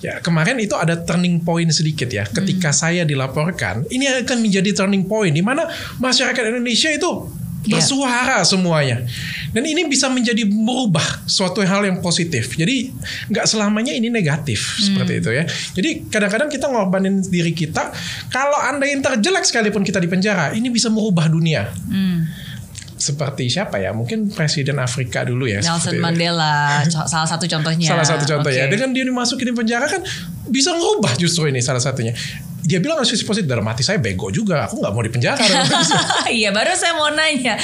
Ya kemarin itu ada turning point sedikit ya, ketika saya dilaporkan, ini akan menjadi turning point di mana masyarakat Indonesia itu Iya. bersuara semuanya, dan ini bisa menjadi merubah suatu hal yang positif. Jadi nggak selamanya ini negatif seperti itu ya. Jadi kadang-kadang kita ngorbanin diri kita. Kalau anda yang terjelek sekalipun kita di penjara, ini bisa merubah dunia Hmm. seperti siapa ya? Mungkin presiden Afrika dulu ya. Nelson itu. Mandela salah satu contohnya Salah satu contoh ya. Oke. Dengan dia dimasukin di penjara kan bisa ngubah justru ini salah satunya. Dia bilang sisi positif dalam hati saya bego juga. Aku nggak mau di penjara. iya baru saya mau nanya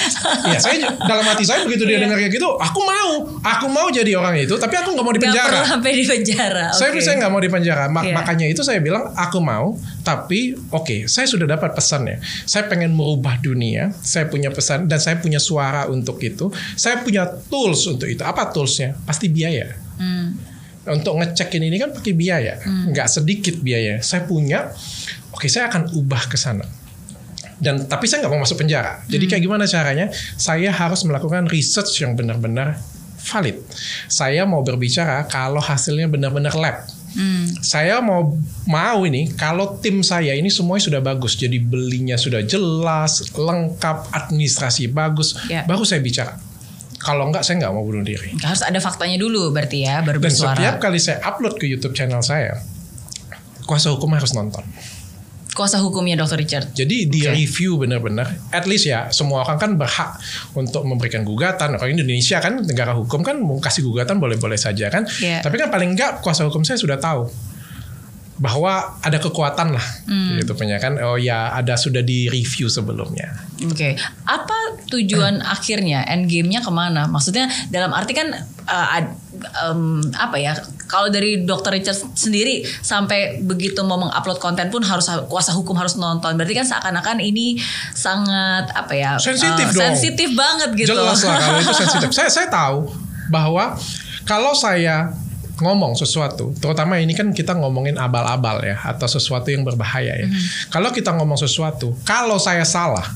Iya, saya dalam hati saya begitu dia Iya. dengar kayak gitu, aku mau, aku mau jadi orang itu, tapi aku nggak mau di Nggak penjara. perlu sampai di penjara Saya saya nggak mau di penjara. Ma- Iya. Makanya itu saya bilang aku mau, tapi oke, saya sudah dapat pesannya. Saya pengen merubah dunia. Saya punya pesan dan saya punya suara untuk itu. Saya punya tools untuk itu. Apa toolsnya? Pasti biaya. Hmm. Untuk ngecekin ini kan pakai biaya, nggak sedikit biaya. Saya punya, oke, saya akan ubah ke sana. Dan tapi saya nggak mau masuk penjara. Jadi kayak gimana caranya? Saya harus melakukan research yang benar-benar valid. Saya mau berbicara kalau hasilnya benar-benar lab. Hmm. Saya mau mau ini kalau tim saya ini semuanya sudah bagus. Jadi belinya sudah jelas, lengkap, administrasi bagus, Ya. baru saya bicara. Kalau enggak saya nggak mau bunuh diri. harus ada faktanya dulu berarti ya baru Dan setiap bersuara kali saya upload ke YouTube channel saya, kuasa hukum harus nonton. kuasa hukumnya Dr. Richard Jadi di review benar-benar, at least ya semua orang kan berhak untuk memberikan gugatan. Orang Indonesia kan negara hukum kan mau kasih gugatan boleh-boleh saja kan. Iya. Tapi kan paling enggak kuasa hukum saya sudah tahu bahwa ada kekuatan lah Hmm. gitu punya kan. Oh ya ada sudah di review sebelumnya. Oke, apa tujuan akhirnya end game-nya ke mana? Maksudnya dalam arti kan uh, ad- em, apa ya? Kalau dari Dr. Richard sendiri sampai begitu mau mengupload konten pun harus kuasa hukum harus nonton. Berarti kan seakan-akan ini sangat apa ya? Sensitif uh, dong. Sensitif banget gitu. Jelas lah kalau itu sensitif. saya saya tahu bahwa kalau saya ngomong sesuatu, terutama ini kan kita ngomongin abal-abal ya atau sesuatu yang berbahaya ya. Kalau kita ngomong sesuatu, kalau saya salah,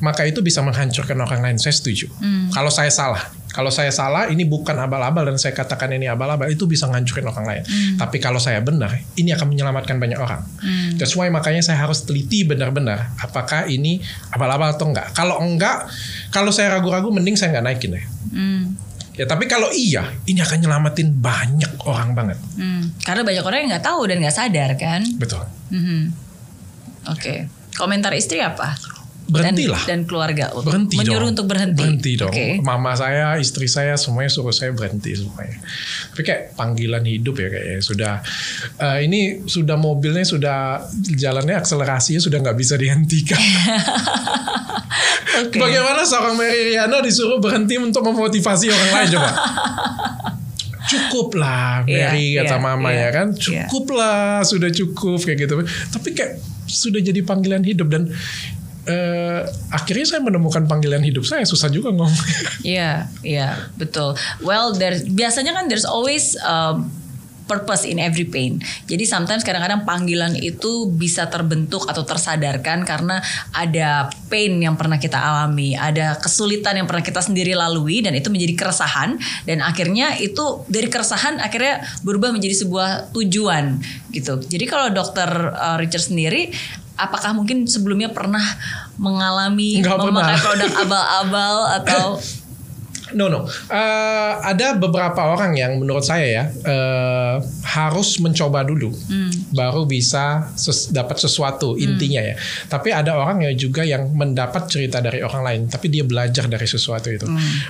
maka itu bisa menghancurkan orang lain. Saya setuju. Kalau saya salah, kalau saya salah ini bukan abal-abal dan saya katakan ini abal-abal itu bisa menghancurkan orang lain. Tapi kalau saya benar, ini akan menyelamatkan banyak orang. That's why makanya saya harus teliti benar-benar apakah ini abal-abal atau enggak. Kalau enggak, kalau saya ragu-ragu mending saya nggak naikin deh. Hmm, Ya tapi kalau iya, ini akan nyelamatin banyak orang banget. hmm. Karena banyak orang yang nggak tahu dan nggak sadar kan. Betul. Mhm. Oke, komentar istri apa? Berhentilah. Dan, dan keluarga Berhenti menyuruh dong. untuk berhenti. Berhenti dong. Oke. Mama saya, istri saya semuanya suruh saya berhenti semuanya. Tapi kayak panggilan hidup ya kayaknya sudah eh, ini sudah mobilnya sudah jalannya akselerasinya sudah nggak bisa dihentikan. Oke. Bagaimana seorang Mary Riana disuruh berhenti untuk memotivasi orang lain coba? cukup lah Iya, Mary kata iya, mama iya, ya kan iya. cukup lah sudah cukup kayak gitu tapi kayak sudah jadi panggilan hidup dan eh, akhirnya saya menemukan panggilan hidup saya susah juga ngomong Iya, iya, betul. Well, there biasanya kan there's always um, purpose in every pain. Jadi sometimes kadang-kadang panggilan itu bisa terbentuk atau tersadarkan karena ada pain yang pernah kita alami, ada kesulitan yang pernah kita sendiri lalui dan itu menjadi keresahan dan akhirnya itu dari keresahan akhirnya berubah menjadi sebuah tujuan gitu. Jadi kalau dokter uh, Richard sendiri apakah mungkin sebelumnya pernah mengalami Nggak memakai pernah. produk abal-abal atau No no, Eh, ada beberapa orang yang menurut saya ya eh, harus mencoba dulu, baru bisa ses- dapat sesuatu intinya ya. Tapi ada orang yang juga yang mendapat cerita dari orang lain, tapi dia belajar dari sesuatu itu.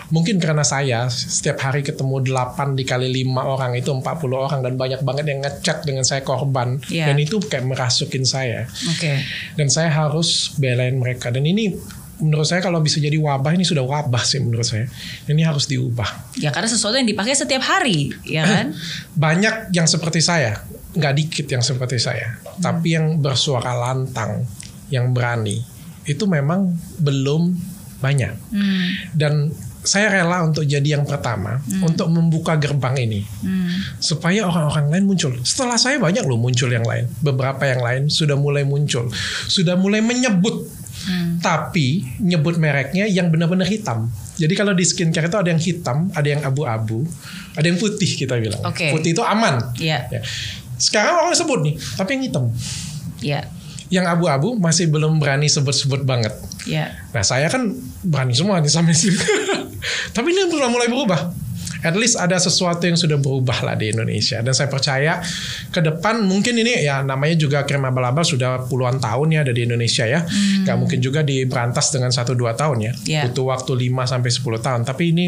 Mungkin karena saya setiap hari ketemu 8 dikali 5 orang itu 40 orang dan banyak banget yang ngechat dengan saya korban Iya. dan itu kayak merasukin saya Oke. dan saya harus belain mereka dan ini menurut saya kalau bisa jadi wabah ini sudah wabah sih menurut saya. Ini harus diubah. Ya karena sesuatu yang dipakai setiap hari, ya kan? banyak yang seperti saya. Nggak dikit yang seperti saya. Tapi yang bersuara lantang yang berani itu memang belum banyak. Hmm. dan saya rela untuk jadi yang pertama untuk membuka gerbang ini. Hmm. supaya orang-orang lain muncul. Setelah saya banyak loh muncul yang lain, beberapa yang lain sudah mulai muncul, sudah mulai menyebut, tapi nyebut mereknya yang benar-benar hitam. Jadi kalau di skincare itu ada yang hitam, ada yang abu-abu, ada yang putih kita bilang. Oke. Putih itu aman. Iya. Ya. Sekarang orang sebut nih, tapi yang hitam, Ya. yang abu-abu masih belum berani sebut-sebut banget. Ya. Nah saya kan berani semua nih sama sini. Tapi ini sudah mulai berubah. At least ada sesuatu yang sudah berubah lah di Indonesia. Dan saya percaya ke depan mungkin ini ya namanya juga krim abal-abal sudah puluhan tahun ya ada di Indonesia ya. Gak mungkin juga diberantas dengan 1-2 tahun ya. Ya. Butuh waktu 5 sampai 10 tahun. Tapi ini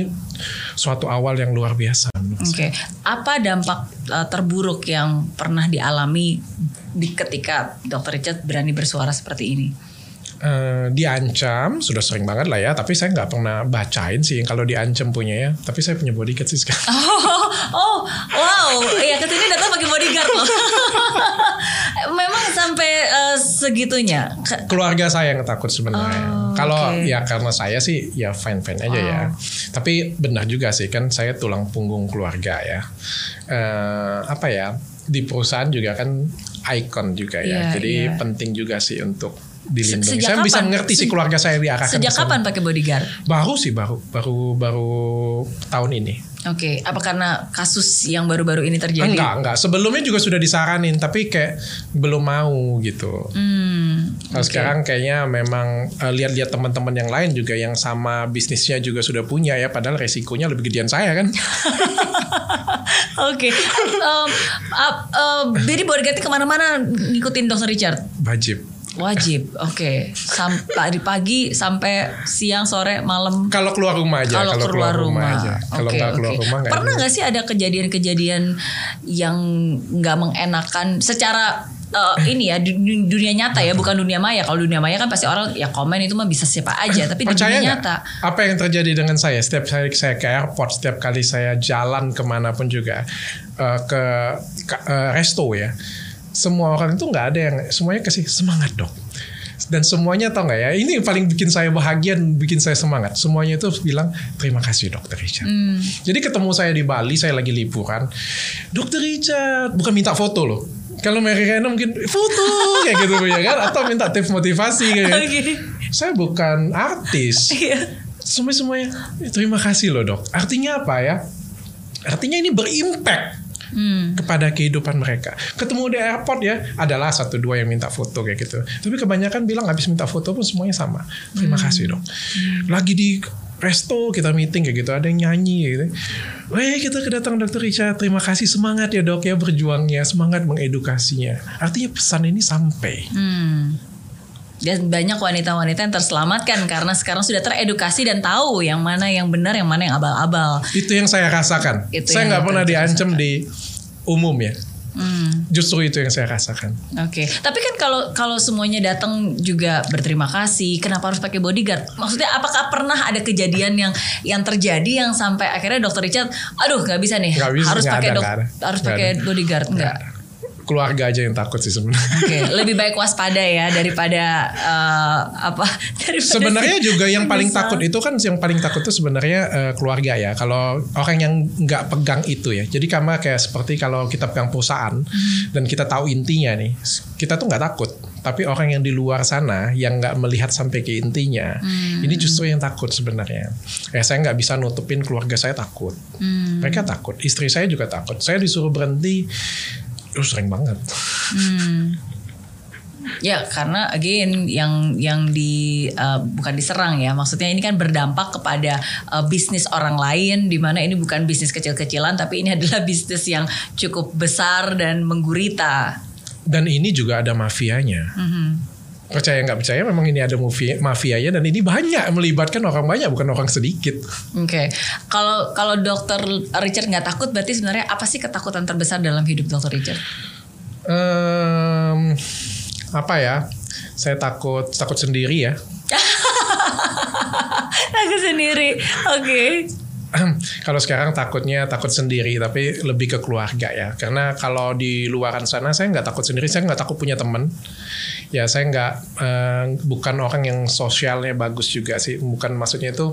suatu awal yang luar biasa. Oke. Apa dampak uh, terburuk yang pernah dialami di ketika Dr. Richard berani bersuara seperti ini? Eh, diancam sudah sering banget lah ya tapi saya nggak pernah bacain sih kalau diancam punya ya tapi saya punya bodyguard sih sekarang Oh, oh, wow, ya ke sini datang pakai bodyguard loh. Memang sampai uh, segitunya. Ke- keluarga saya yang takut sebenarnya. Oh, Kalau oke. ya karena saya sih ya fine fine aja ya. Oh. Tapi benar juga sih kan saya tulang punggung keluarga ya. Eh, apa ya di perusahaan juga kan ikon juga ya. Iya, Jadi iya. penting juga sih untuk dilindungi. sejak saya bisa kapan? mengerti sih keluarga saya diarahkan. Sejak kapan pakai bodyguard? Baru sih baru baru baru tahun ini. Oke, apa karena kasus yang baru-baru ini terjadi? Enggak enggak. Sebelumnya juga sudah disaranin tapi kayak belum mau gitu. Hmm, Kalau sekarang kayaknya memang eh, lihat-lihat teman-teman yang lain juga yang sama bisnisnya juga sudah punya ya, padahal resikonya lebih gedean saya kan. Oke, Um, ap- um, jadi bodyguard ke mana-mana ngikutin Dr. Richard? Wajib. Wajib, oke. Sampai di pagi sampai siang, sore, malam. Kalau keluar rumah aja, Kalau keluar rumah, aja. Kalau nggak keluar oke. rumah. Pernah nggak sih ada kejadian-kejadian yang nggak mengenakan secara eh, ini ya dunia nyata ya, bukan dunia maya. Kalau dunia maya kan pasti orang ya komen itu mah bisa siapa aja, tapi di dunia nggak? nyata. Apa yang terjadi dengan saya setiap kali saya ke airport, setiap kali saya jalan ke mana pun juga eh, ke, ke- eh, resto ya, semua orang itu nggak ada yang semuanya kasih semangat dok. Dan semuanya tau nggak ya, ini yang paling bikin saya bahagia dan bikin saya semangat. Semuanya itu bilang terima kasih dokter Richard. Hmm. Jadi ketemu saya di Bali, saya lagi liburan. Dokter Richard, bukan minta foto loh. Kalau Mary Rena mungkin foto kayak gitu ya kan, atau minta tips motivasi kayak. gitu. Oke. Saya bukan artis. Iya. Semua semuanya terima kasih loh dok. Artinya apa ya? Artinya ini berimpact Hmm. kepada kehidupan mereka. Ketemu di airport ya, adalah satu dua yang minta foto kayak gitu. Tapi kebanyakan bilang habis minta foto pun semuanya sama. Terima kasih dok. Lagi di resto kita meeting kayak gitu, ada yang nyanyi gitu. Weh kita kedatangan dokter Richard, terima kasih semangat ya dok ya berjuangnya, semangat mengedukasinya. Artinya pesan ini sampai. Hmm. Dan banyak wanita-wanita yang terselamatkan karena sekarang sudah teredukasi dan tahu yang mana yang benar, yang mana yang abal-abal. Itu yang saya rasakan. Itu saya nggak pernah diancam di umum ya. Hmm. Justru itu yang saya rasakan. Oke, tapi kan kalau kalau semuanya datang juga berterima kasih, kenapa harus pakai bodyguard? Maksudnya apakah pernah ada kejadian yang yang terjadi yang sampai akhirnya dokter Richard, aduh nggak bisa nih, Nggak bisa, harus nggak pakai dok, nggak ada. harus Nggak pakai bodyguard enggak? Keluarga aja yang takut sih sebenarnya. Oke, lebih baik waspada ya daripada eh, apa? Daripada Sebenarnya si- juga yang paling misal. takut itu kan yang paling takut itu sebenarnya eh, keluarga ya. Kalau orang yang nggak pegang itu ya. Jadi karena kayak seperti kalau kita pegang perusahaan Hmm. dan kita tahu intinya nih, kita tuh nggak takut. Tapi orang yang di luar sana yang nggak melihat sampai ke intinya, Hmm. ini justru yang takut sebenarnya. Ya saya nggak bisa nutupin keluarga saya takut. Hmm. Mereka takut. Istri saya juga takut. Saya disuruh berhenti. Lu sering banget. Hmm. Ya karena again yang yang di uh, bukan diserang ya maksudnya ini kan berdampak kepada uh, bisnis orang lain di mana ini bukan bisnis kecil-kecilan tapi ini adalah bisnis yang cukup besar dan menggurita. Dan ini juga ada mafianya. Mhm. Percaya nggak percaya memang ini ada mafia mafianya dan ini banyak melibatkan orang banyak bukan orang sedikit. Oke, kalau kalau dokter Richard nggak takut berarti sebenarnya apa sih ketakutan terbesar dalam hidup dokter Richard? Em, apa ya? Saya takut takut sendiri ya. Aku sendiri, oke. kalau sekarang takutnya takut sendiri tapi lebih ke keluarga ya. Karena kalau di luaran sana saya nggak takut sendiri saya nggak takut punya teman. Ya saya nggak eh, bukan orang yang sosialnya bagus juga sih. Bukan maksudnya itu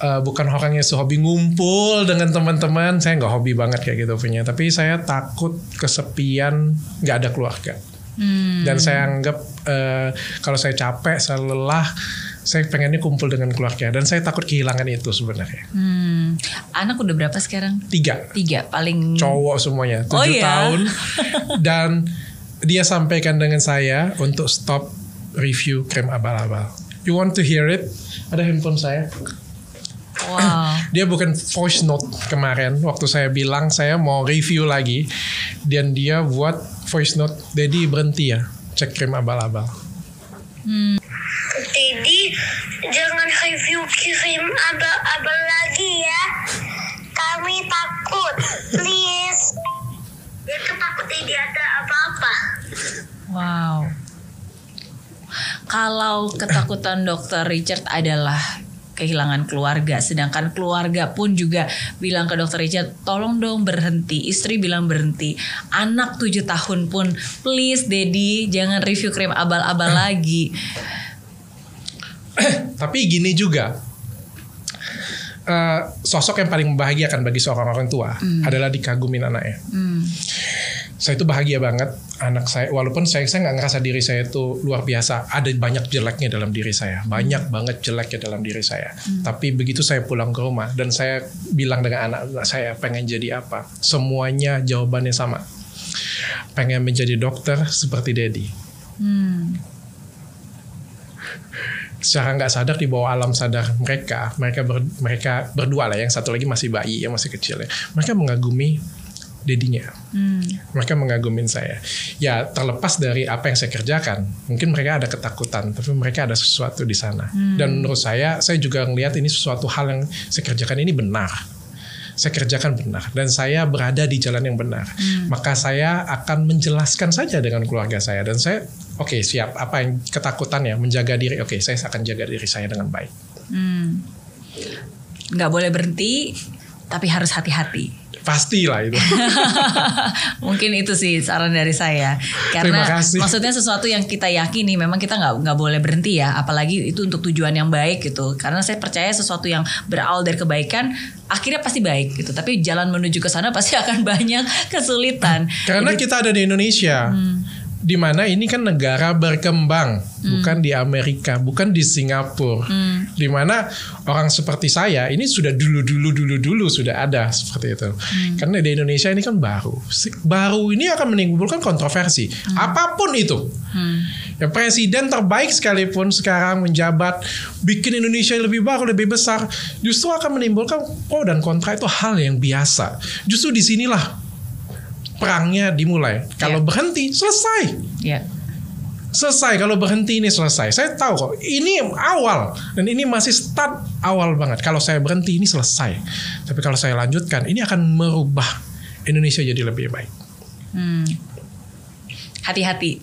eh, bukan orang yang sehobi ngumpul dengan teman-teman. Saya nggak hobi banget kayak gitu punya. Tapi saya takut kesepian nggak ada keluarga. Hmm. dan saya anggap eh, kalau saya capek saya lelah saya pengennya kumpul dengan keluarga dan saya takut kehilangan itu sebenarnya. Hmm. Anak udah berapa sekarang? tiga. Tiga, paling cowok semuanya Oh, tujuh iya? tahun. Dan dia sampaikan dengan saya untuk stop review krim abal-abal. You want to hear it? Ada handphone saya. Wow. dia bukan voice note kemarin. Waktu saya bilang saya mau review lagi dan dia buat voice note jadi berhenti ya cek krim abal-abal Jadi jangan review kirim abal-abal lagi ya. Kami takut. Please. Itu takut tidak ada apa-apa. Wow. Kalau ketakutan dokter Richard adalah kehilangan keluarga, sedangkan keluarga pun juga bilang ke dokter Richard, tolong dong berhenti. Istri bilang berhenti. Anak tujuh tahun pun, please Daddy, jangan review krim abal-abal lagi. Tapi gini juga, eh, sosok yang paling membahagiakan bagi seorang orang tua adalah dikagumin anaknya. Hmm. Saya itu bahagia banget anak saya, walaupun saya saya nggak ngerasa diri saya itu luar biasa. Ada banyak jeleknya dalam diri saya, banyak banget jeleknya dalam diri saya. Tapi begitu saya pulang ke rumah dan saya bilang dengan anak saya pengen jadi apa, semuanya jawabannya sama. Pengen menjadi dokter seperti Dedi. Hmm. Secara nggak sadar di bawah alam sadar mereka. Mereka ber- mereka berdua lah yang satu lagi masih bayi yang masih kecil ya. Mereka mengagumi dedinya. Hmm. mereka mengagumin saya. Ya terlepas dari apa yang saya kerjakan mungkin mereka ada ketakutan tapi mereka ada sesuatu di sana. Dan menurut saya saya juga ngelihat ini sesuatu hal yang saya kerjakan ini benar saya kerjakan benar dan saya berada di jalan yang benar. Maka saya akan menjelaskan saja dengan keluarga saya dan saya oke siap. Apa yang ketakutannya menjaga diri. Oke saya akan jaga diri saya dengan baik. Hmm. Nggak boleh berhenti, tapi harus hati-hati. Pastilah itu Mungkin itu sih saran dari saya. Karena Terima kasih. maksudnya sesuatu yang kita yakini memang kita nggak nggak boleh berhenti ya, apalagi itu untuk tujuan yang baik gitu. Karena saya percaya sesuatu yang berawal dari kebaikan akhirnya pasti baik gitu. Tapi jalan menuju ke sana pasti akan banyak kesulitan. Karena kita ada di Indonesia, di mana ini kan negara berkembang, bukan di Amerika, bukan di Singapura, di mana orang seperti saya ini sudah dulu dulu dulu dulu sudah ada seperti itu. Karena di Indonesia ini kan baru, baru ini akan menimbulkan kontroversi, apa pun itu. Ya presiden terbaik sekalipun sekarang menjabat bikin Indonesia lebih baru, lebih besar, justru akan menimbulkan pro dan kontra itu hal yang biasa. Justru di sinilah perangnya dimulai. Kalau Ya. berhenti selesai. Ya. Selesai kalau berhenti ini selesai. Saya tahu kok ini awal dan ini masih start awal banget. Kalau saya berhenti ini selesai. Tapi kalau saya lanjutkan ini akan merubah Indonesia jadi lebih baik. Hmm. Hati-hati.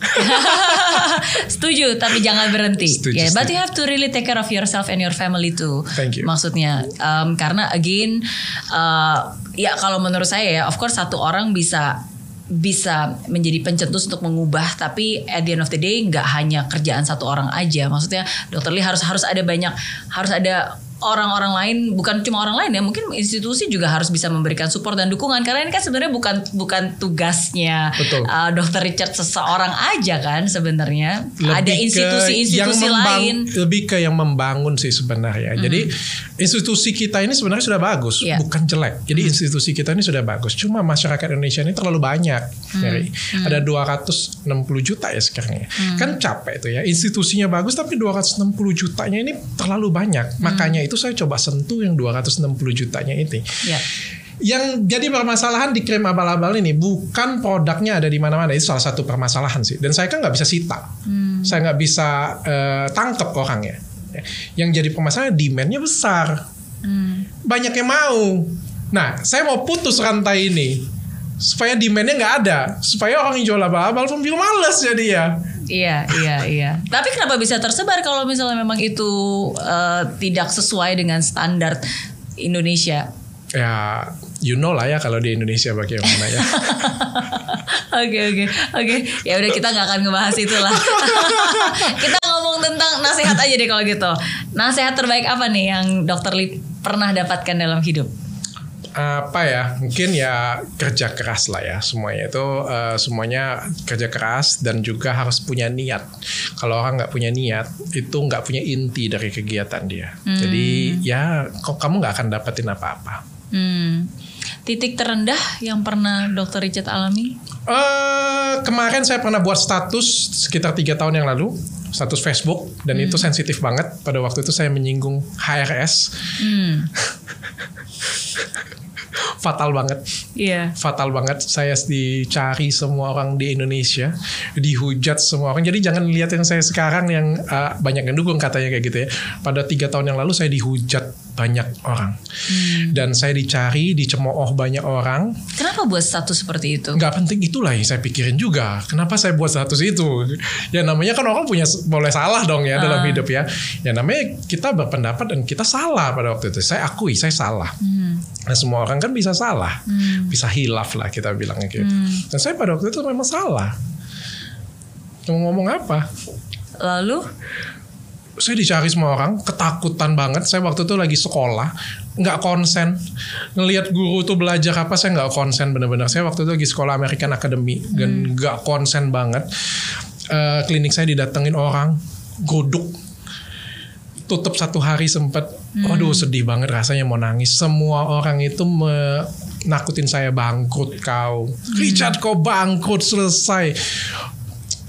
Setuju, tapi jangan berhenti. Setuju, yeah, but you have to really take care of yourself and your family too. Thank you. Maksudnya, um, karena again, uh, ya kalau menurut saya ya, of course satu orang bisa bisa menjadi pencetus untuk mengubah tapi at the end of the day nggak hanya kerjaan satu orang aja maksudnya dokter Lee harus harus ada banyak harus ada orang-orang lain bukan cuma orang lain ya mungkin institusi juga harus bisa memberikan support dan dukungan karena ini kan sebenarnya bukan bukan tugasnya Betul. uh, dokter Richard seseorang aja kan sebenarnya ada institusi-institusi lain lebih ke yang membangun sih sebenarnya. Jadi institusi kita ini sebenarnya sudah bagus, Iya. bukan jelek. Jadi institusi kita ini sudah bagus. Cuma masyarakat Indonesia ini terlalu banyak. Jadi ada 260 juta ya sekarang ya. Kan capek tuh ya. Institusinya bagus tapi 260 jutanya ini terlalu banyak. Makanya itu saya coba sentuh yang 260 jutanya ini. ya Yang jadi permasalahan di krim abal-abal ini bukan produknya ada di mana-mana itu salah satu permasalahan sih. Dan saya kan nggak bisa sita, saya nggak bisa eh, tangkep orangnya. Ya. Yang jadi permasalahan demandnya besar, banyak yang mau. Nah, saya mau putus rantai ini supaya demandnya nggak ada, supaya orang yang jual abal-abal pun bilang males jadi ya. Iya, iya, iya. Tapi kenapa bisa tersebar kalau misalnya memang itu eh, tidak sesuai dengan standar Indonesia? Ya, you know lah ya kalau di Indonesia bagaimana ya. Oke, oke, oke. Ya udah kita nggak akan ngebahas itu lah. kita ngomong tentang nasihat aja deh kalau gitu. Nasihat terbaik apa nih yang Dokter Lee pernah dapatkan dalam hidup? Apa ya mungkin ya kerja keras lah ya semuanya itu eh, semuanya kerja keras dan juga harus punya niat. Kalau orang nggak punya niat itu nggak punya inti dari kegiatan dia. Jadi ya kok kamu nggak akan dapetin apa-apa? Hmm. Titik terendah yang pernah Dokter Richard alami? eh kemarin saya pernah buat status sekitar tiga tahun yang lalu status Facebook dan itu sensitif banget. Pada waktu itu saya menyinggung HRS Hmm. fatal banget. Iya. fatal banget. Saya dicari semua orang di Indonesia dihujat semua orang. Jadi jangan lihat yang saya sekarang yang uh, banyak yang dukung katanya kayak gitu ya. Pada tiga tahun yang lalu saya dihujat banyak orang. Dan saya dicari dicemooh banyak orang. Kenapa buat status seperti itu? nggak penting itulah yang saya pikirin juga. Kenapa saya buat status itu? Ya namanya kan orang punya boleh salah dong ya dalam hidup ya. Ya namanya kita berpendapat dan kita salah pada waktu itu. Saya akui saya salah. Nah, semua orang kan bisa salah, bisa hilaf lah kita bilangnya gitu. Dan saya pada waktu itu memang salah. Mau ngomong apa? Lalu? Saya dicari semua orang, ketakutan banget. Saya waktu itu lagi sekolah, nggak konsen. Ngelihat guru tuh belajar apa, saya nggak konsen bener-bener. Saya waktu itu lagi sekolah American Academy dan nggak konsen banget. Eh, klinik saya didatengin orang, goduk, tutup satu hari sempet waduh sedih banget rasanya mau nangis semua orang itu menakutin saya bangkrut kau Richard kau bangkrut selesai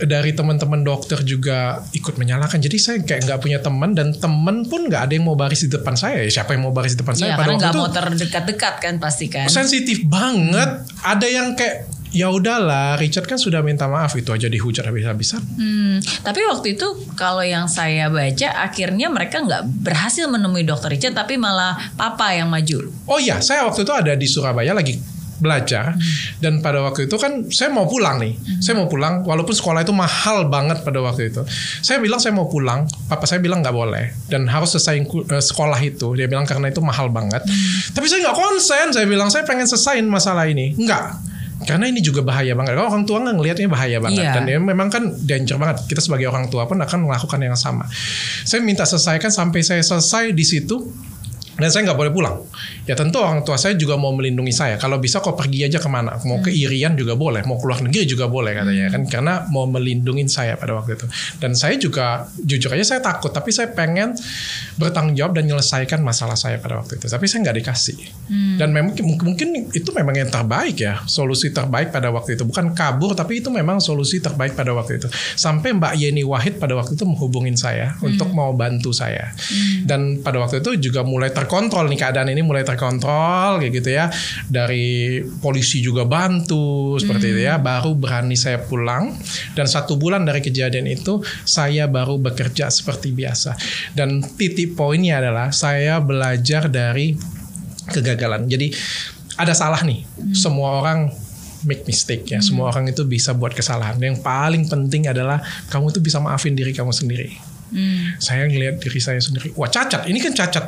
dari teman-teman dokter juga ikut menyalahkan jadi saya kayak nggak punya teman dan teman pun nggak ada yang mau baris di depan saya. Siapa yang mau baris di depan saya? Ya, pada karena waktu nggak itu mau terdekat-dekat kan pasti kan. sensitif banget. Ada yang kayak ya udahlah Richard kan sudah minta maaf. Itu aja dihujat habis-habisan. Hmm, tapi waktu itu kalau yang saya baca akhirnya mereka nggak berhasil menemui dokter Richard tapi malah papa yang maju. Oh iya, saya waktu itu ada di Surabaya lagi belajar dan pada waktu itu kan saya mau pulang nih. Saya mau pulang walaupun sekolah itu mahal banget pada waktu itu. Saya bilang saya mau pulang, papa saya bilang nggak boleh dan harus selesai sekolah itu. Dia bilang karena itu mahal banget. Tapi saya nggak konsen, saya bilang saya pengen selesaiin masalah ini. Enggak. Karena ini juga bahaya banget. Kalau orang tua nggak ngelihatnya bahaya banget Iya. dan ya memang kan danger banget. Kita sebagai orang tua pun akan melakukan yang sama. Saya minta selesaikan sampai saya selesai di situ dan saya nggak boleh pulang. Ya tentu orang tua saya juga mau melindungi saya. Kalau bisa kok pergi aja ke mana. Mau ke Irian juga boleh, mau keluar negeri juga boleh katanya kan. Karena mau melindungi saya pada waktu itu. Dan saya juga jujur aja saya takut, tapi saya pengen bertanggung jawab dan menyelesaikan masalah saya pada waktu itu. Tapi saya nggak dikasih. Dan memang mungkin itu memang yang terbaik ya, solusi terbaik pada waktu itu. Bukan kabur, tapi itu memang solusi terbaik pada waktu itu. Sampai Mbak Yeni Wahid pada waktu itu menghubungin saya untuk mau bantu saya. Dan pada waktu itu juga mulai terkontrol nih keadaan ini mulai terkontrol kayak gitu ya. Dari polisi juga bantu seperti itu ya. Baru berani saya pulang dan satu bulan dari kejadian itu saya baru bekerja seperti biasa. Dan titik poinnya adalah saya belajar dari kegagalan. Jadi ada salah nih. Semua orang make mistake ya. Semua orang itu bisa buat kesalahan. Yang paling penting adalah kamu tuh bisa maafin diri kamu sendiri. Hmm. Saya ngelihat diri saya sendiri. Wah cacat. Ini kan cacat.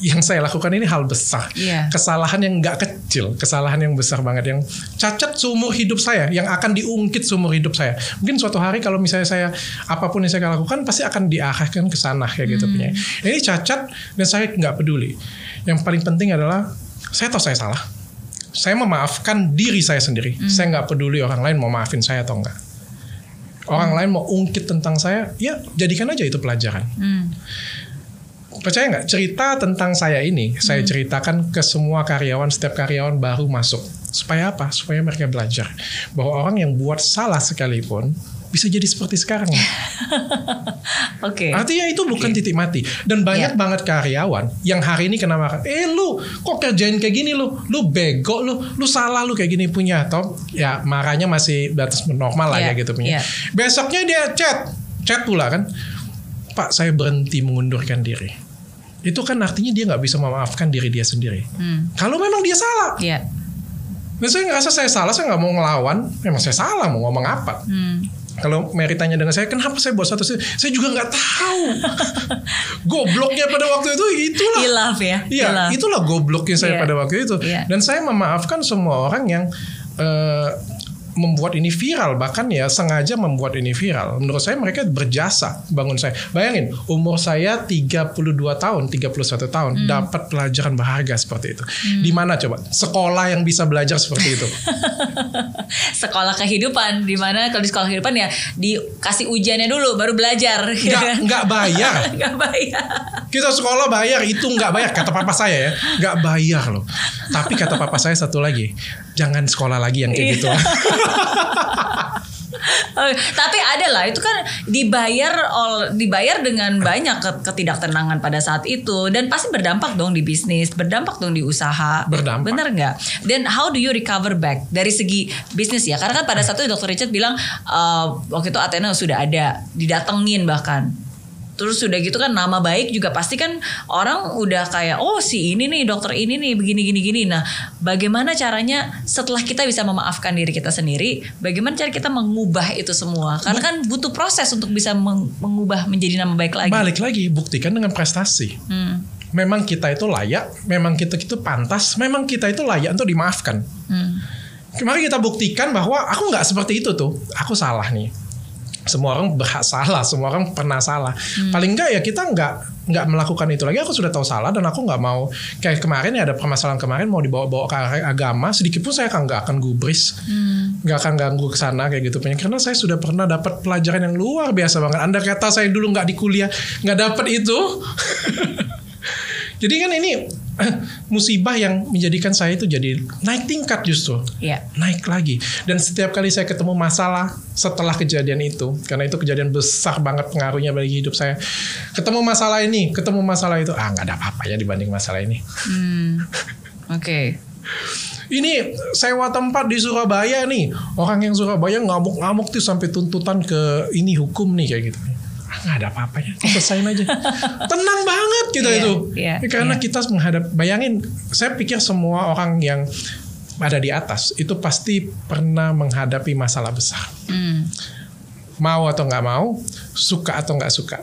Yang saya lakukan ini hal besar. Iya. Kesalahan yang nggak kecil. Kesalahan yang besar banget. Yang cacat seumur hidup saya. Yang akan diungkit seumur hidup saya. Mungkin suatu hari kalau misalnya saya apa pun yang saya lakukan pasti akan diarahkan ke sana kayak gitu punya. Ini cacat dan saya nggak peduli. Yang paling penting adalah saya tahu saya salah. Saya memaafkan diri saya sendiri. Saya nggak peduli orang lain mau maafin saya atau enggak. Orang lain mau ungkit tentang saya, ya jadikan aja itu pelajaran. Hmm. Percaya nggak cerita tentang saya ini, saya ceritakan ke semua karyawan, setiap karyawan baru masuk. Supaya apa? Supaya mereka belajar bahwa orang yang buat salah sekalipun bisa jadi seperti sekarang. Oke. Artinya itu bukan titik mati. Dan banyak Iya. banget karyawan yang hari ini kena marah. Eh lu kok kerjain kayak gini lu? Lu bego lu, lu salah lu kayak gini punya. Atau ya marahnya masih batas normal lah Iya, ya gitu punya. iya. Besoknya dia chat, chat pula kan. Pak saya berhenti mengundurkan diri. Itu kan artinya dia nggak bisa memaafkan diri dia sendiri. Hmm. Kalau memang dia salah, Iya. dan saya ngerasa saya salah, saya nggak mau ngelawan. Memang saya salah, mau ngomong apa? Hmm. Kalau Mary tanya dengan saya, kenapa saya buat satu Saya juga nggak tahu. Gobloknya pada waktu itu itulah. Hilaf ya. Iya, itulah gobloknya saya Iya. pada waktu itu. Iya. Dan saya memaafkan semua orang yang eh, membuat ini viral, bahkan ya sengaja membuat ini viral. Menurut saya mereka berjasa bangun saya. Bayangin, umur saya 32 tahun, 31 tahun, Hmm. dapat pelajaran berharga seperti itu. Di mana coba? Sekolah yang bisa belajar seperti itu. sekolah kehidupan di mana kalau di sekolah kehidupan ya dikasih ujiannya dulu baru belajar ya kan? nggak bayar. nggak bayar Kita sekolah bayar itu nggak bayar kata papa saya ya nggak bayar loh. Tapi kata papa saya satu lagi jangan sekolah lagi yang kayak Iya. gitu. Oh, tapi ada lah itu kan dibayar ol, dibayar dengan banyak ke- ketidaktenangan pada saat itu dan pasti berdampak dong di bisnis berdampak dong di usaha Berdampak. bener nggak dan how do you recover back dari segi bisnis ya karena kan pada saat itu dokter Richard bilang eh, waktu itu Athena sudah ada didatengin bahkan Terus sudah gitu kan nama baik juga pasti kan orang udah kayak oh si ini nih dokter ini nih begini gini gini. Nah, bagaimana caranya setelah kita bisa memaafkan diri kita sendiri, bagaimana cara kita mengubah itu semua? Karena kan butuh proses untuk bisa meng- mengubah menjadi nama baik lagi. Balik lagi buktikan dengan prestasi. Hmm. Memang kita itu layak, memang kita itu pantas, memang kita itu layak untuk dimaafkan. Hmm. Kemarin kita buktikan bahwa aku nggak seperti itu tuh, aku salah nih. Semua orang berhak salah, semua orang pernah salah. Hmm. Paling enggak ya kita nggak nggak melakukan itu lagi. Aku sudah tahu salah dan aku nggak mau kayak kemarin ya ada permasalahan kemarin mau dibawa-bawa ke arah agama. Sedikit pun saya akan nggak akan gubris, Hmm. nggak akan ganggu ke sana kayak gitu punya. Karena saya sudah pernah dapat pelajaran yang luar biasa banget. Anda kata saya dulu nggak di kuliah nggak dapat itu. Jadi kan ini musibah yang menjadikan saya itu jadi naik tingkat justru Iya. naik lagi dan setiap kali saya ketemu masalah setelah kejadian itu karena itu kejadian besar banget pengaruhnya bagi hidup saya ketemu masalah ini ketemu masalah itu ah nggak ada apa-apanya dibanding masalah ini Hmm. Oke. ini sewa tempat di Surabaya nih orang yang Surabaya ngamuk-ngamuk tuh sampai tuntutan ke ini hukum nih kayak gitu nggak ada apa-apanya selesain aja. Tenang banget kita Iya, itu. iya, karena iya. kita menghadap bayangin saya pikir semua orang yang ada di atas itu pasti pernah menghadapi masalah besar. Hmm. mau atau nggak mau suka atau nggak suka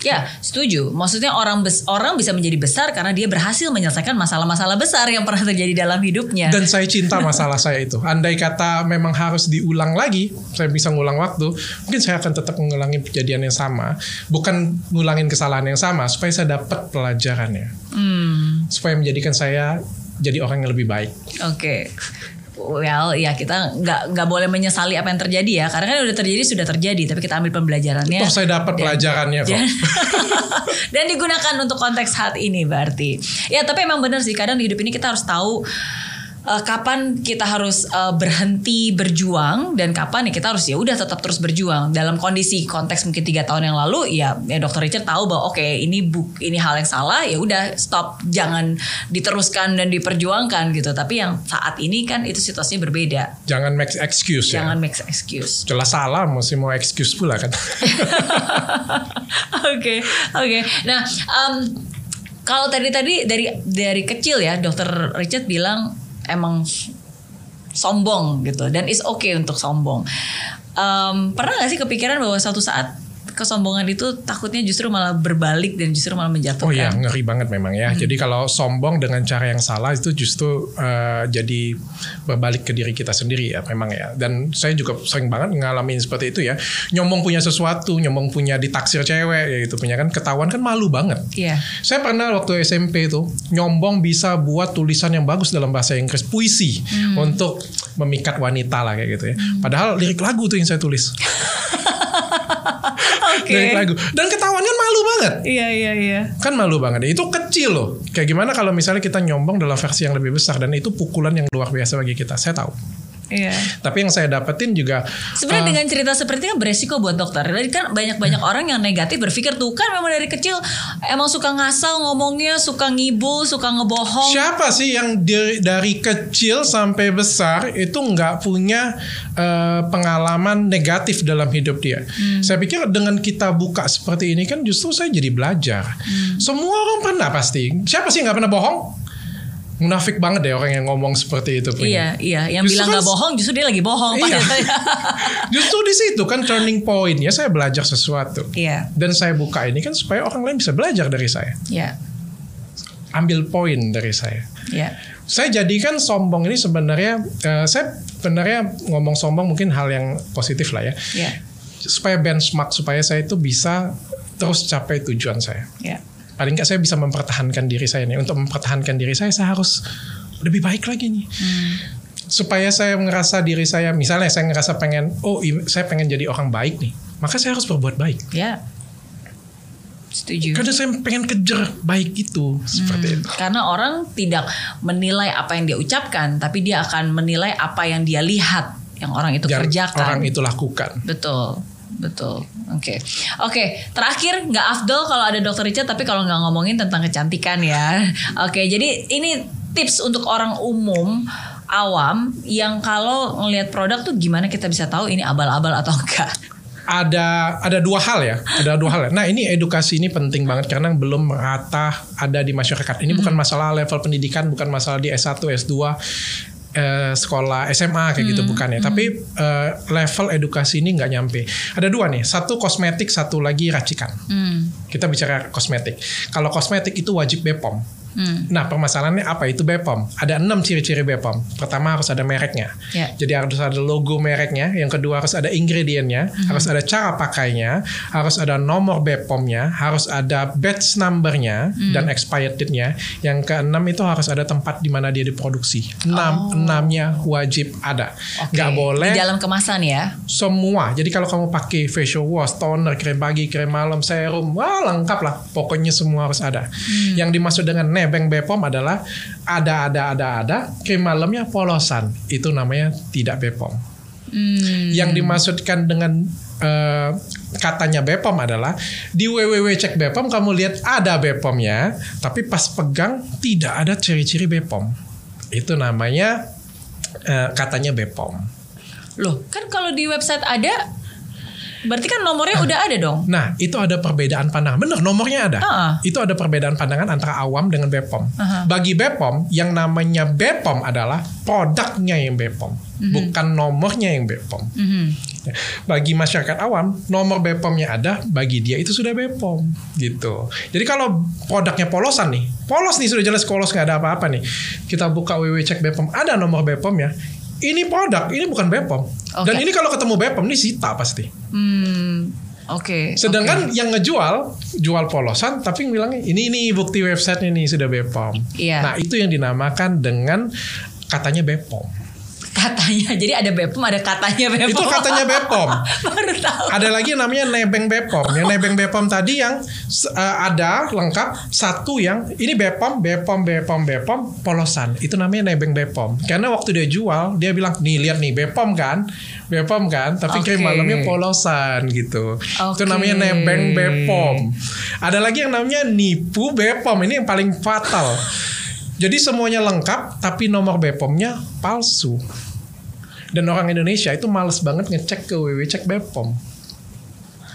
Ya, setuju. Maksudnya orang bes orang bisa menjadi besar karena dia berhasil menyelesaikan masalah-masalah besar yang pernah terjadi dalam hidupnya. dan saya cinta masalah saya itu andai kata memang harus diulang lagi saya bisa ngulang waktu mungkin saya akan tetap mengulangi kejadian yang sama bukan ngulangin kesalahan yang sama supaya saya dapat pelajarannya Hmm. supaya menjadikan saya jadi orang yang lebih baik Oke. Well, ya kita nggak nggak boleh menyesali apa yang terjadi ya, karena kan udah terjadi sudah terjadi, tapi kita ambil pembelajarannya. toh saya dapat pelajarannya kok Dan, dan digunakan untuk konteks saat ini berarti. Ya, tapi emang benar sih kadang di hidup ini kita harus tahu eh, kapan kita harus eh, berhenti berjuang dan kapan ya kita harus ya udah tetap terus berjuang. Dalam kondisi konteks mungkin tiga tahun yang lalu ya, ya dokter Richard tahu bahwa oke ini buk ini hal yang salah ya udah stop jangan diteruskan dan diperjuangkan gitu. Tapi yang saat ini kan itu situasinya berbeda. Jangan make excuse jangan ya make excuse. Jelas salah mesti mau excuse pula kan. Oke, oke. Nah, em, kalau tadi tadi dari dari kecil ya, dokter Richard bilang emang sombong gitu dan is okay untuk sombong. Em, pernah gak sih kepikiran bahwa suatu saat kesombongan itu takutnya justru malah berbalik dan justru malah menjatuhkan? Oh iya, ngeri banget memang ya. Jadi kalau sombong dengan cara yang salah itu justru eh, jadi berbalik ke diri kita sendiri ya memang ya. Dan saya juga sering banget ngalamin seperti itu ya. Nyombong punya sesuatu, nyombong punya ditaksir cewek ya itu punya kan ketahuan kan malu banget. Iya. Saya pernah waktu SMP itu nyombong bisa buat tulisan yang bagus dalam bahasa Inggris puisi untuk memikat wanita lah kayak gitu ya. Padahal lirik lagu tuh yang saya tulis. Oke. Lirik lagu. Dan ketahuan kan malu banget. Iya iya iya. Kan malu banget. Itu kecil loh. Kayak gimana kalau misalnya kita nyombong dalam versi yang lebih besar dan itu pukulan yang luar biasa bagi kita. Saya tahu. Iya. Tapi yang saya dapetin juga Sebenarnya uh, dengan cerita seperti itu kan beresiko buat dokter. Jadi kan banyak-banyak orang yang negatif berpikir tuh kan memang dari kecil emang suka ngasal ngomongnya, suka ngibul, suka ngebohong. Siapa sih yang dari, dari kecil sampai besar itu nggak punya eh, pengalaman negatif dalam hidup dia? Saya pikir dengan kita buka seperti ini kan justru saya jadi belajar. Semua orang pernah pasti. Siapa sih nggak pernah bohong? Munafik banget deh orang yang ngomong seperti itu punya. Iya, iya. Yang Justru bilang kan- nggak bohong justru dia lagi bohong. Iya. Justru di situ kan turning point ya saya belajar sesuatu. Iya, Dan saya buka ini kan supaya orang lain bisa belajar dari saya. iya, Ambil poin dari saya. iya. saya jadikan sombong ini sebenarnya eh, saya sebenarnya ngomong sombong mungkin hal yang positif lah ya Iya, supaya benchmark supaya saya itu bisa terus capai tujuan saya iya. Paling nggak saya bisa mempertahankan diri saya nih. Untuk mempertahankan diri saya saya harus lebih baik lagi nih. Supaya saya ngerasa diri saya misalnya saya ngerasa pengen oh saya pengen jadi orang baik nih maka saya harus berbuat baik. Iya. Setuju. karena saya pengen kejar baik itu seperti itu. Karena orang tidak menilai apa yang dia ucapkan, tapi dia akan menilai apa yang dia lihat yang orang itu yang kerjakan. orang itu lakukan. Betul, betul. Oke, oke. Terakhir nggak afdol kalau ada dokter Richard, tapi kalau nggak ngomongin tentang kecantikan ya. Oke, jadi ini tips untuk orang umum awam yang kalau ngelihat produk tuh gimana kita bisa tahu ini abal-abal atau enggak? ada ada dua hal ya ada dua hal ya. nah ini edukasi ini penting banget karena belum merata ada di masyarakat ini bukan masalah level pendidikan bukan masalah di S1 S2 eh, sekolah SMA kayak gitu bukan ya tapi eh, level edukasi ini nggak nyampe. Ada dua nih satu kosmetik satu lagi racikan. Hmm, kita bicara kosmetik. Kalau kosmetik itu wajib BPOM hmm, Nah permasalahannya apa itu BPOM? Ada enam ciri-ciri BPOM. Pertama harus ada mereknya. Ya. Jadi harus ada logo mereknya. Yang kedua harus ada ingredientnya. Harus ada cara pakainya. Harus ada nomor BPOM-nya. Harus ada batch number-nya dan expired date-nya. Yang keenam itu harus ada tempat di mana dia diproduksi. Enam, enamnya wajib ada. oke. Nggak boleh Di dalam kemasan ya. semua. Jadi kalau kamu pakai facial wash, toner, krim pagi, krim malam, serum, wah lengkap lah. Pokoknya semua harus ada. Yang dimaksud dengan nebeng Bepom adalah ada ada ada ada krim malamnya polosan. Itu namanya tidak Bepom. Hmm, Yang dimaksudkan dengan eh, katanya Bepom adalah di www cek Bepom kamu lihat ada Bepomnya, tapi pas pegang tidak ada ciri-ciri Bepom. Itu namanya eh, katanya Bepom. loh kan kalau di website ada, berarti kan nomornya udah ada dong. Nah, itu ada perbedaan pandangan. Bener, nomornya ada. Ah. Itu ada perbedaan pandangan antara awam dengan BPOM. Aha. Bagi BPOM, yang namanya BPOM adalah produknya yang BPOM, bukan nomornya yang BPOM. Mhm. Bagi masyarakat awam, nomor BPOM-nya ada, bagi dia itu sudah BPOM gitu. Jadi kalau produknya polosan nih, polos nih sudah jelas polos nggak ada apa-apa nih. Kita buka www cek BPOM, ada nomor BPOM-nya. Ini produk, ini bukan BPOM. Dan Oke. ini kalau ketemu BPOM ini sita pasti. Hmm, oke. Sedangkan yang ngejual jual polosan tapi bilangnya ini ini bukti website ini sudah Bepom. Iya. Nah, itu yang dinamakan dengan katanya Bepom. Katanya, jadi ada Bepom, ada katanya Bepom. Itu katanya Bepom. Baru tahu. Ada lagi yang namanya nebeng Bepom. Yang nebeng Bepom tadi yang uh, ada lengkap satu yang ini Bepom, Bepom, Bepom, Bepom polosan. Itu namanya nebeng Bepom. Karena waktu dia jual, dia bilang, "Nih lihat nih Bepom kan? Bepom kan, tapi krim Oke. malamnya polosan gitu." Itu Oke. namanya nebeng Bepom. Ada lagi yang namanya nipu Bepom. Ini yang paling fatal. Jadi semuanya lengkap tapi nomor Bepomnya palsu. Dan orang Indonesia itu males banget ngecek ke www cek Bepom.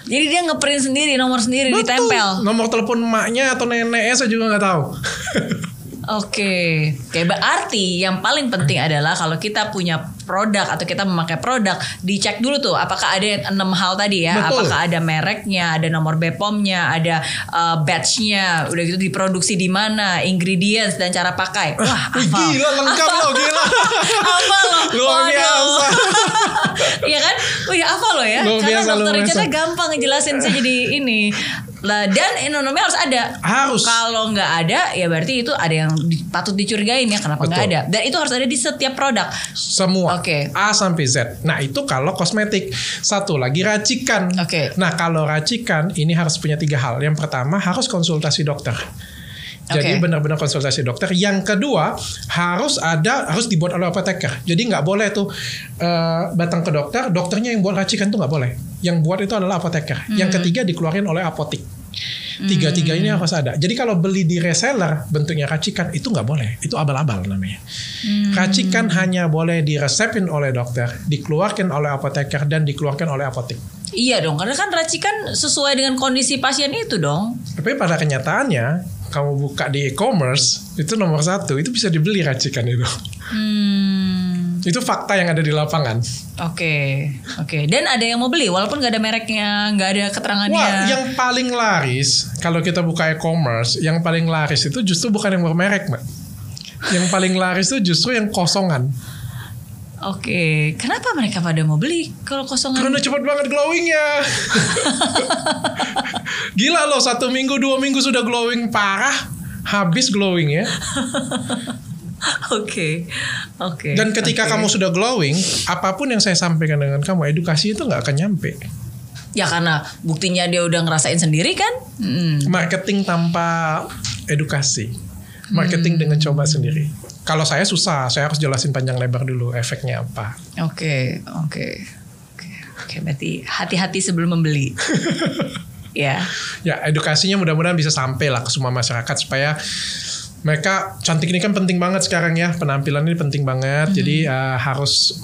Jadi dia ngeprint sendiri, nomor sendiri ditempel. Nomor telepon emaknya atau neneknya saya juga nggak tahu. Oke, oke berarti yang paling penting adalah kalau kita punya produk atau kita memakai produk, dicek dulu tuh apakah ada enam hal tadi ya, Betul. apakah ada mereknya, ada nomor BPOM-nya, ada uh, batch-nya, udah gitu diproduksi di mana, ingredients dan cara pakai. Wah, Wih, hafal. gila lengkap loh, gila. Hafal loh. Luar biasa. Iya kan? Wih, apa lo ya? Luar Karena dokter Richardnya gampang ngejelasin sih jadi ini. Lah dan ekonomi harus ada. Harus. Kalau nggak ada, ya berarti itu ada yang di- patut dicurigain ya. Kenapa nggak ada? Dan itu harus ada di setiap produk. Semua. Oke. A sampai Z. Nah, itu kalau kosmetik. Satu lagi racikan. Oke. Nah, kalau racikan ini harus punya tiga hal. Yang pertama harus konsultasi dokter. Jadi Oke. benar-benar konsultasi dokter. Yang kedua harus ada harus dibuat oleh apoteker. Jadi nggak boleh tuh datang ke dokter, dokternya yang buat racikan tuh nggak boleh. Yang buat itu adalah apoteker. Yang ketiga dikeluarin oleh apotik. Tiga-tiga ini harus ada. Jadi kalau beli di reseller bentuknya racikan itu nggak boleh. Itu abal-abal namanya. Racikan hanya boleh diresepin oleh dokter, dikeluarkan oleh apoteker dan dikeluarkan oleh apotik. Iya dong, karena kan racikan sesuai dengan kondisi pasien itu dong. Tapi pada kenyataannya kamu buka di e-commerce itu nomor satu itu bisa dibeli racikan itu. Hmm, Itu fakta yang ada di lapangan. oke, oke. Dan ada yang mau beli, walaupun nggak ada mereknya, nggak ada keterangannya. Wah, yang paling laris kalau kita buka e-commerce, yang paling laris itu justru bukan yang bermerek, Mbak. Yang paling laris itu justru yang kosongan. Oke, kenapa mereka pada mau beli kalau kosongan? Karena cepat banget glowingnya. Gila loh, satu minggu, dua minggu sudah glowing parah. Habis glowingnya. Oke, oke. Dan ketika oke. kamu sudah glowing, apa pun yang saya sampaikan dengan kamu, edukasi itu nggak akan nyampe. ya karena buktinya dia udah ngerasain sendiri kan? Mm. Marketing tanpa edukasi. Marketing dengan coba sendiri. Kalau saya susah, saya harus jelasin panjang lebar dulu efeknya apa. Oke, oke, oke, oke. Berarti hati-hati sebelum membeli. ya, Ya, edukasinya mudah-mudahan bisa sampai lah ke semua masyarakat supaya mereka cantik ini kan penting banget sekarang ya. Penampilan ini penting banget. Jadi eh, harus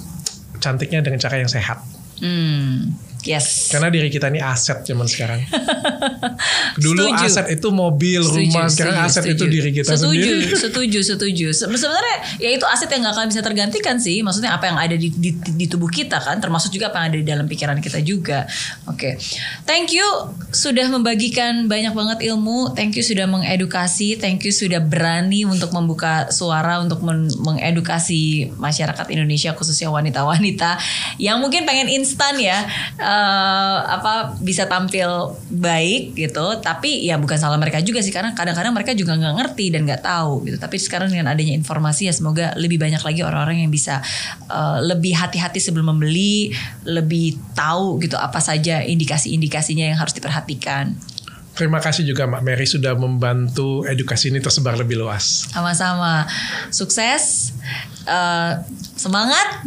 cantiknya dengan cara yang sehat. hmm, yes. Karena diri kita ini aset zaman sekarang. Dulu Setuju. aset itu mobil, rumah, sekarang aset itu diri kita setuju, sendiri. Setuju, setuju. Se- Sebenarnya ya itu aset yang nggak akan bisa tergantikan sih. Maksudnya apa yang ada di, di, di tubuh kita kan, termasuk juga apa yang ada di dalam pikiran kita juga. Oke, thank you sudah membagikan banyak banget ilmu. Thank you sudah mengedukasi. Thank you sudah berani untuk membuka suara untuk men- mengedukasi masyarakat Indonesia khususnya wanita-wanita yang mungkin pengen instan ya, eh, apa bisa tampil baik gitu. Tapi ya bukan salah mereka juga sih karena kadang-kadang mereka juga nggak ngerti dan nggak tahu gitu. Tapi sekarang dengan adanya informasi ya semoga lebih banyak lagi orang-orang yang bisa eh, lebih hati-hati sebelum membeli, lebih tahu gitu apa saja indikasi-indikasinya yang harus diperhatikan. Terima kasih juga Mbak Mary sudah membantu edukasi ini tersebar lebih luas. Sama-sama sukses, eh, semangat.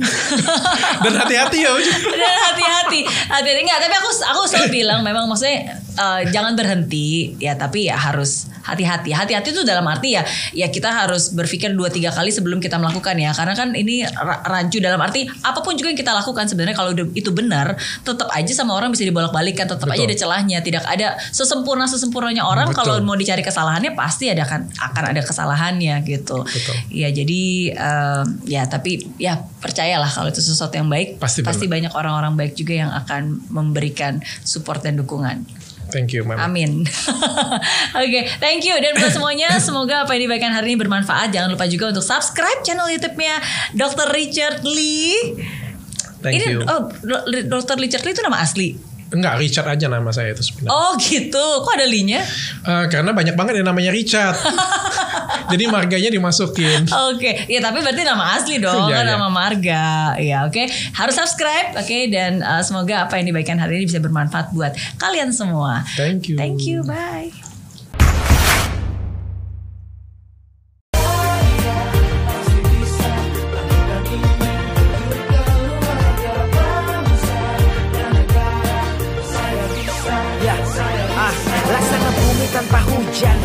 Dan hati-hati ya. Dan hati-hati hati-hati nggak tapi aku aku selalu bilang memang maksudnya eh, jangan berhenti ya tapi ya harus hati-hati hati-hati itu dalam arti ya ya kita harus berpikir dua tiga kali sebelum kita melakukan ya karena kan ini ra- rancu dalam arti apa pun juga yang kita lakukan sebenarnya kalau itu benar tetap aja sama orang bisa dibolak-balikan tetap aja ada celahnya tidak ada sesempurna sesempurnanya orang Betul. kalau mau dicari kesalahannya pasti ada kan akan ada kesalahannya gitu Betul. ya jadi eh, ya tapi ya percayalah kalau itu sesuatu yang baik Pasti pasti benar. banyak orang-orang baik juga yang akan memberikan support dan dukungan. Thank you, Mbak. Amin. Oke, thank you dan buat semuanya semoga apa yang dibagikan hari ini bermanfaat. Jangan lupa juga untuk subscribe channel YouTube-nya Dr. Richard Lee. Thank ini you. oh Dr. Richard Lee itu nama asli. Enggak, Richard aja nama saya itu sebenarnya. Oh gitu. Kok ada Lee-nya? Eh, karena banyak banget yang namanya Richard. Jadi marganya dimasukin. Oke, ya tapi berarti nama asli dong, Iya, kan iya. nama marga. Ya, oke. Harus subscribe, oke dan uh, semoga apa yang dibagikan hari ini bisa bermanfaat buat kalian semua. Thank you. Thank you, bye.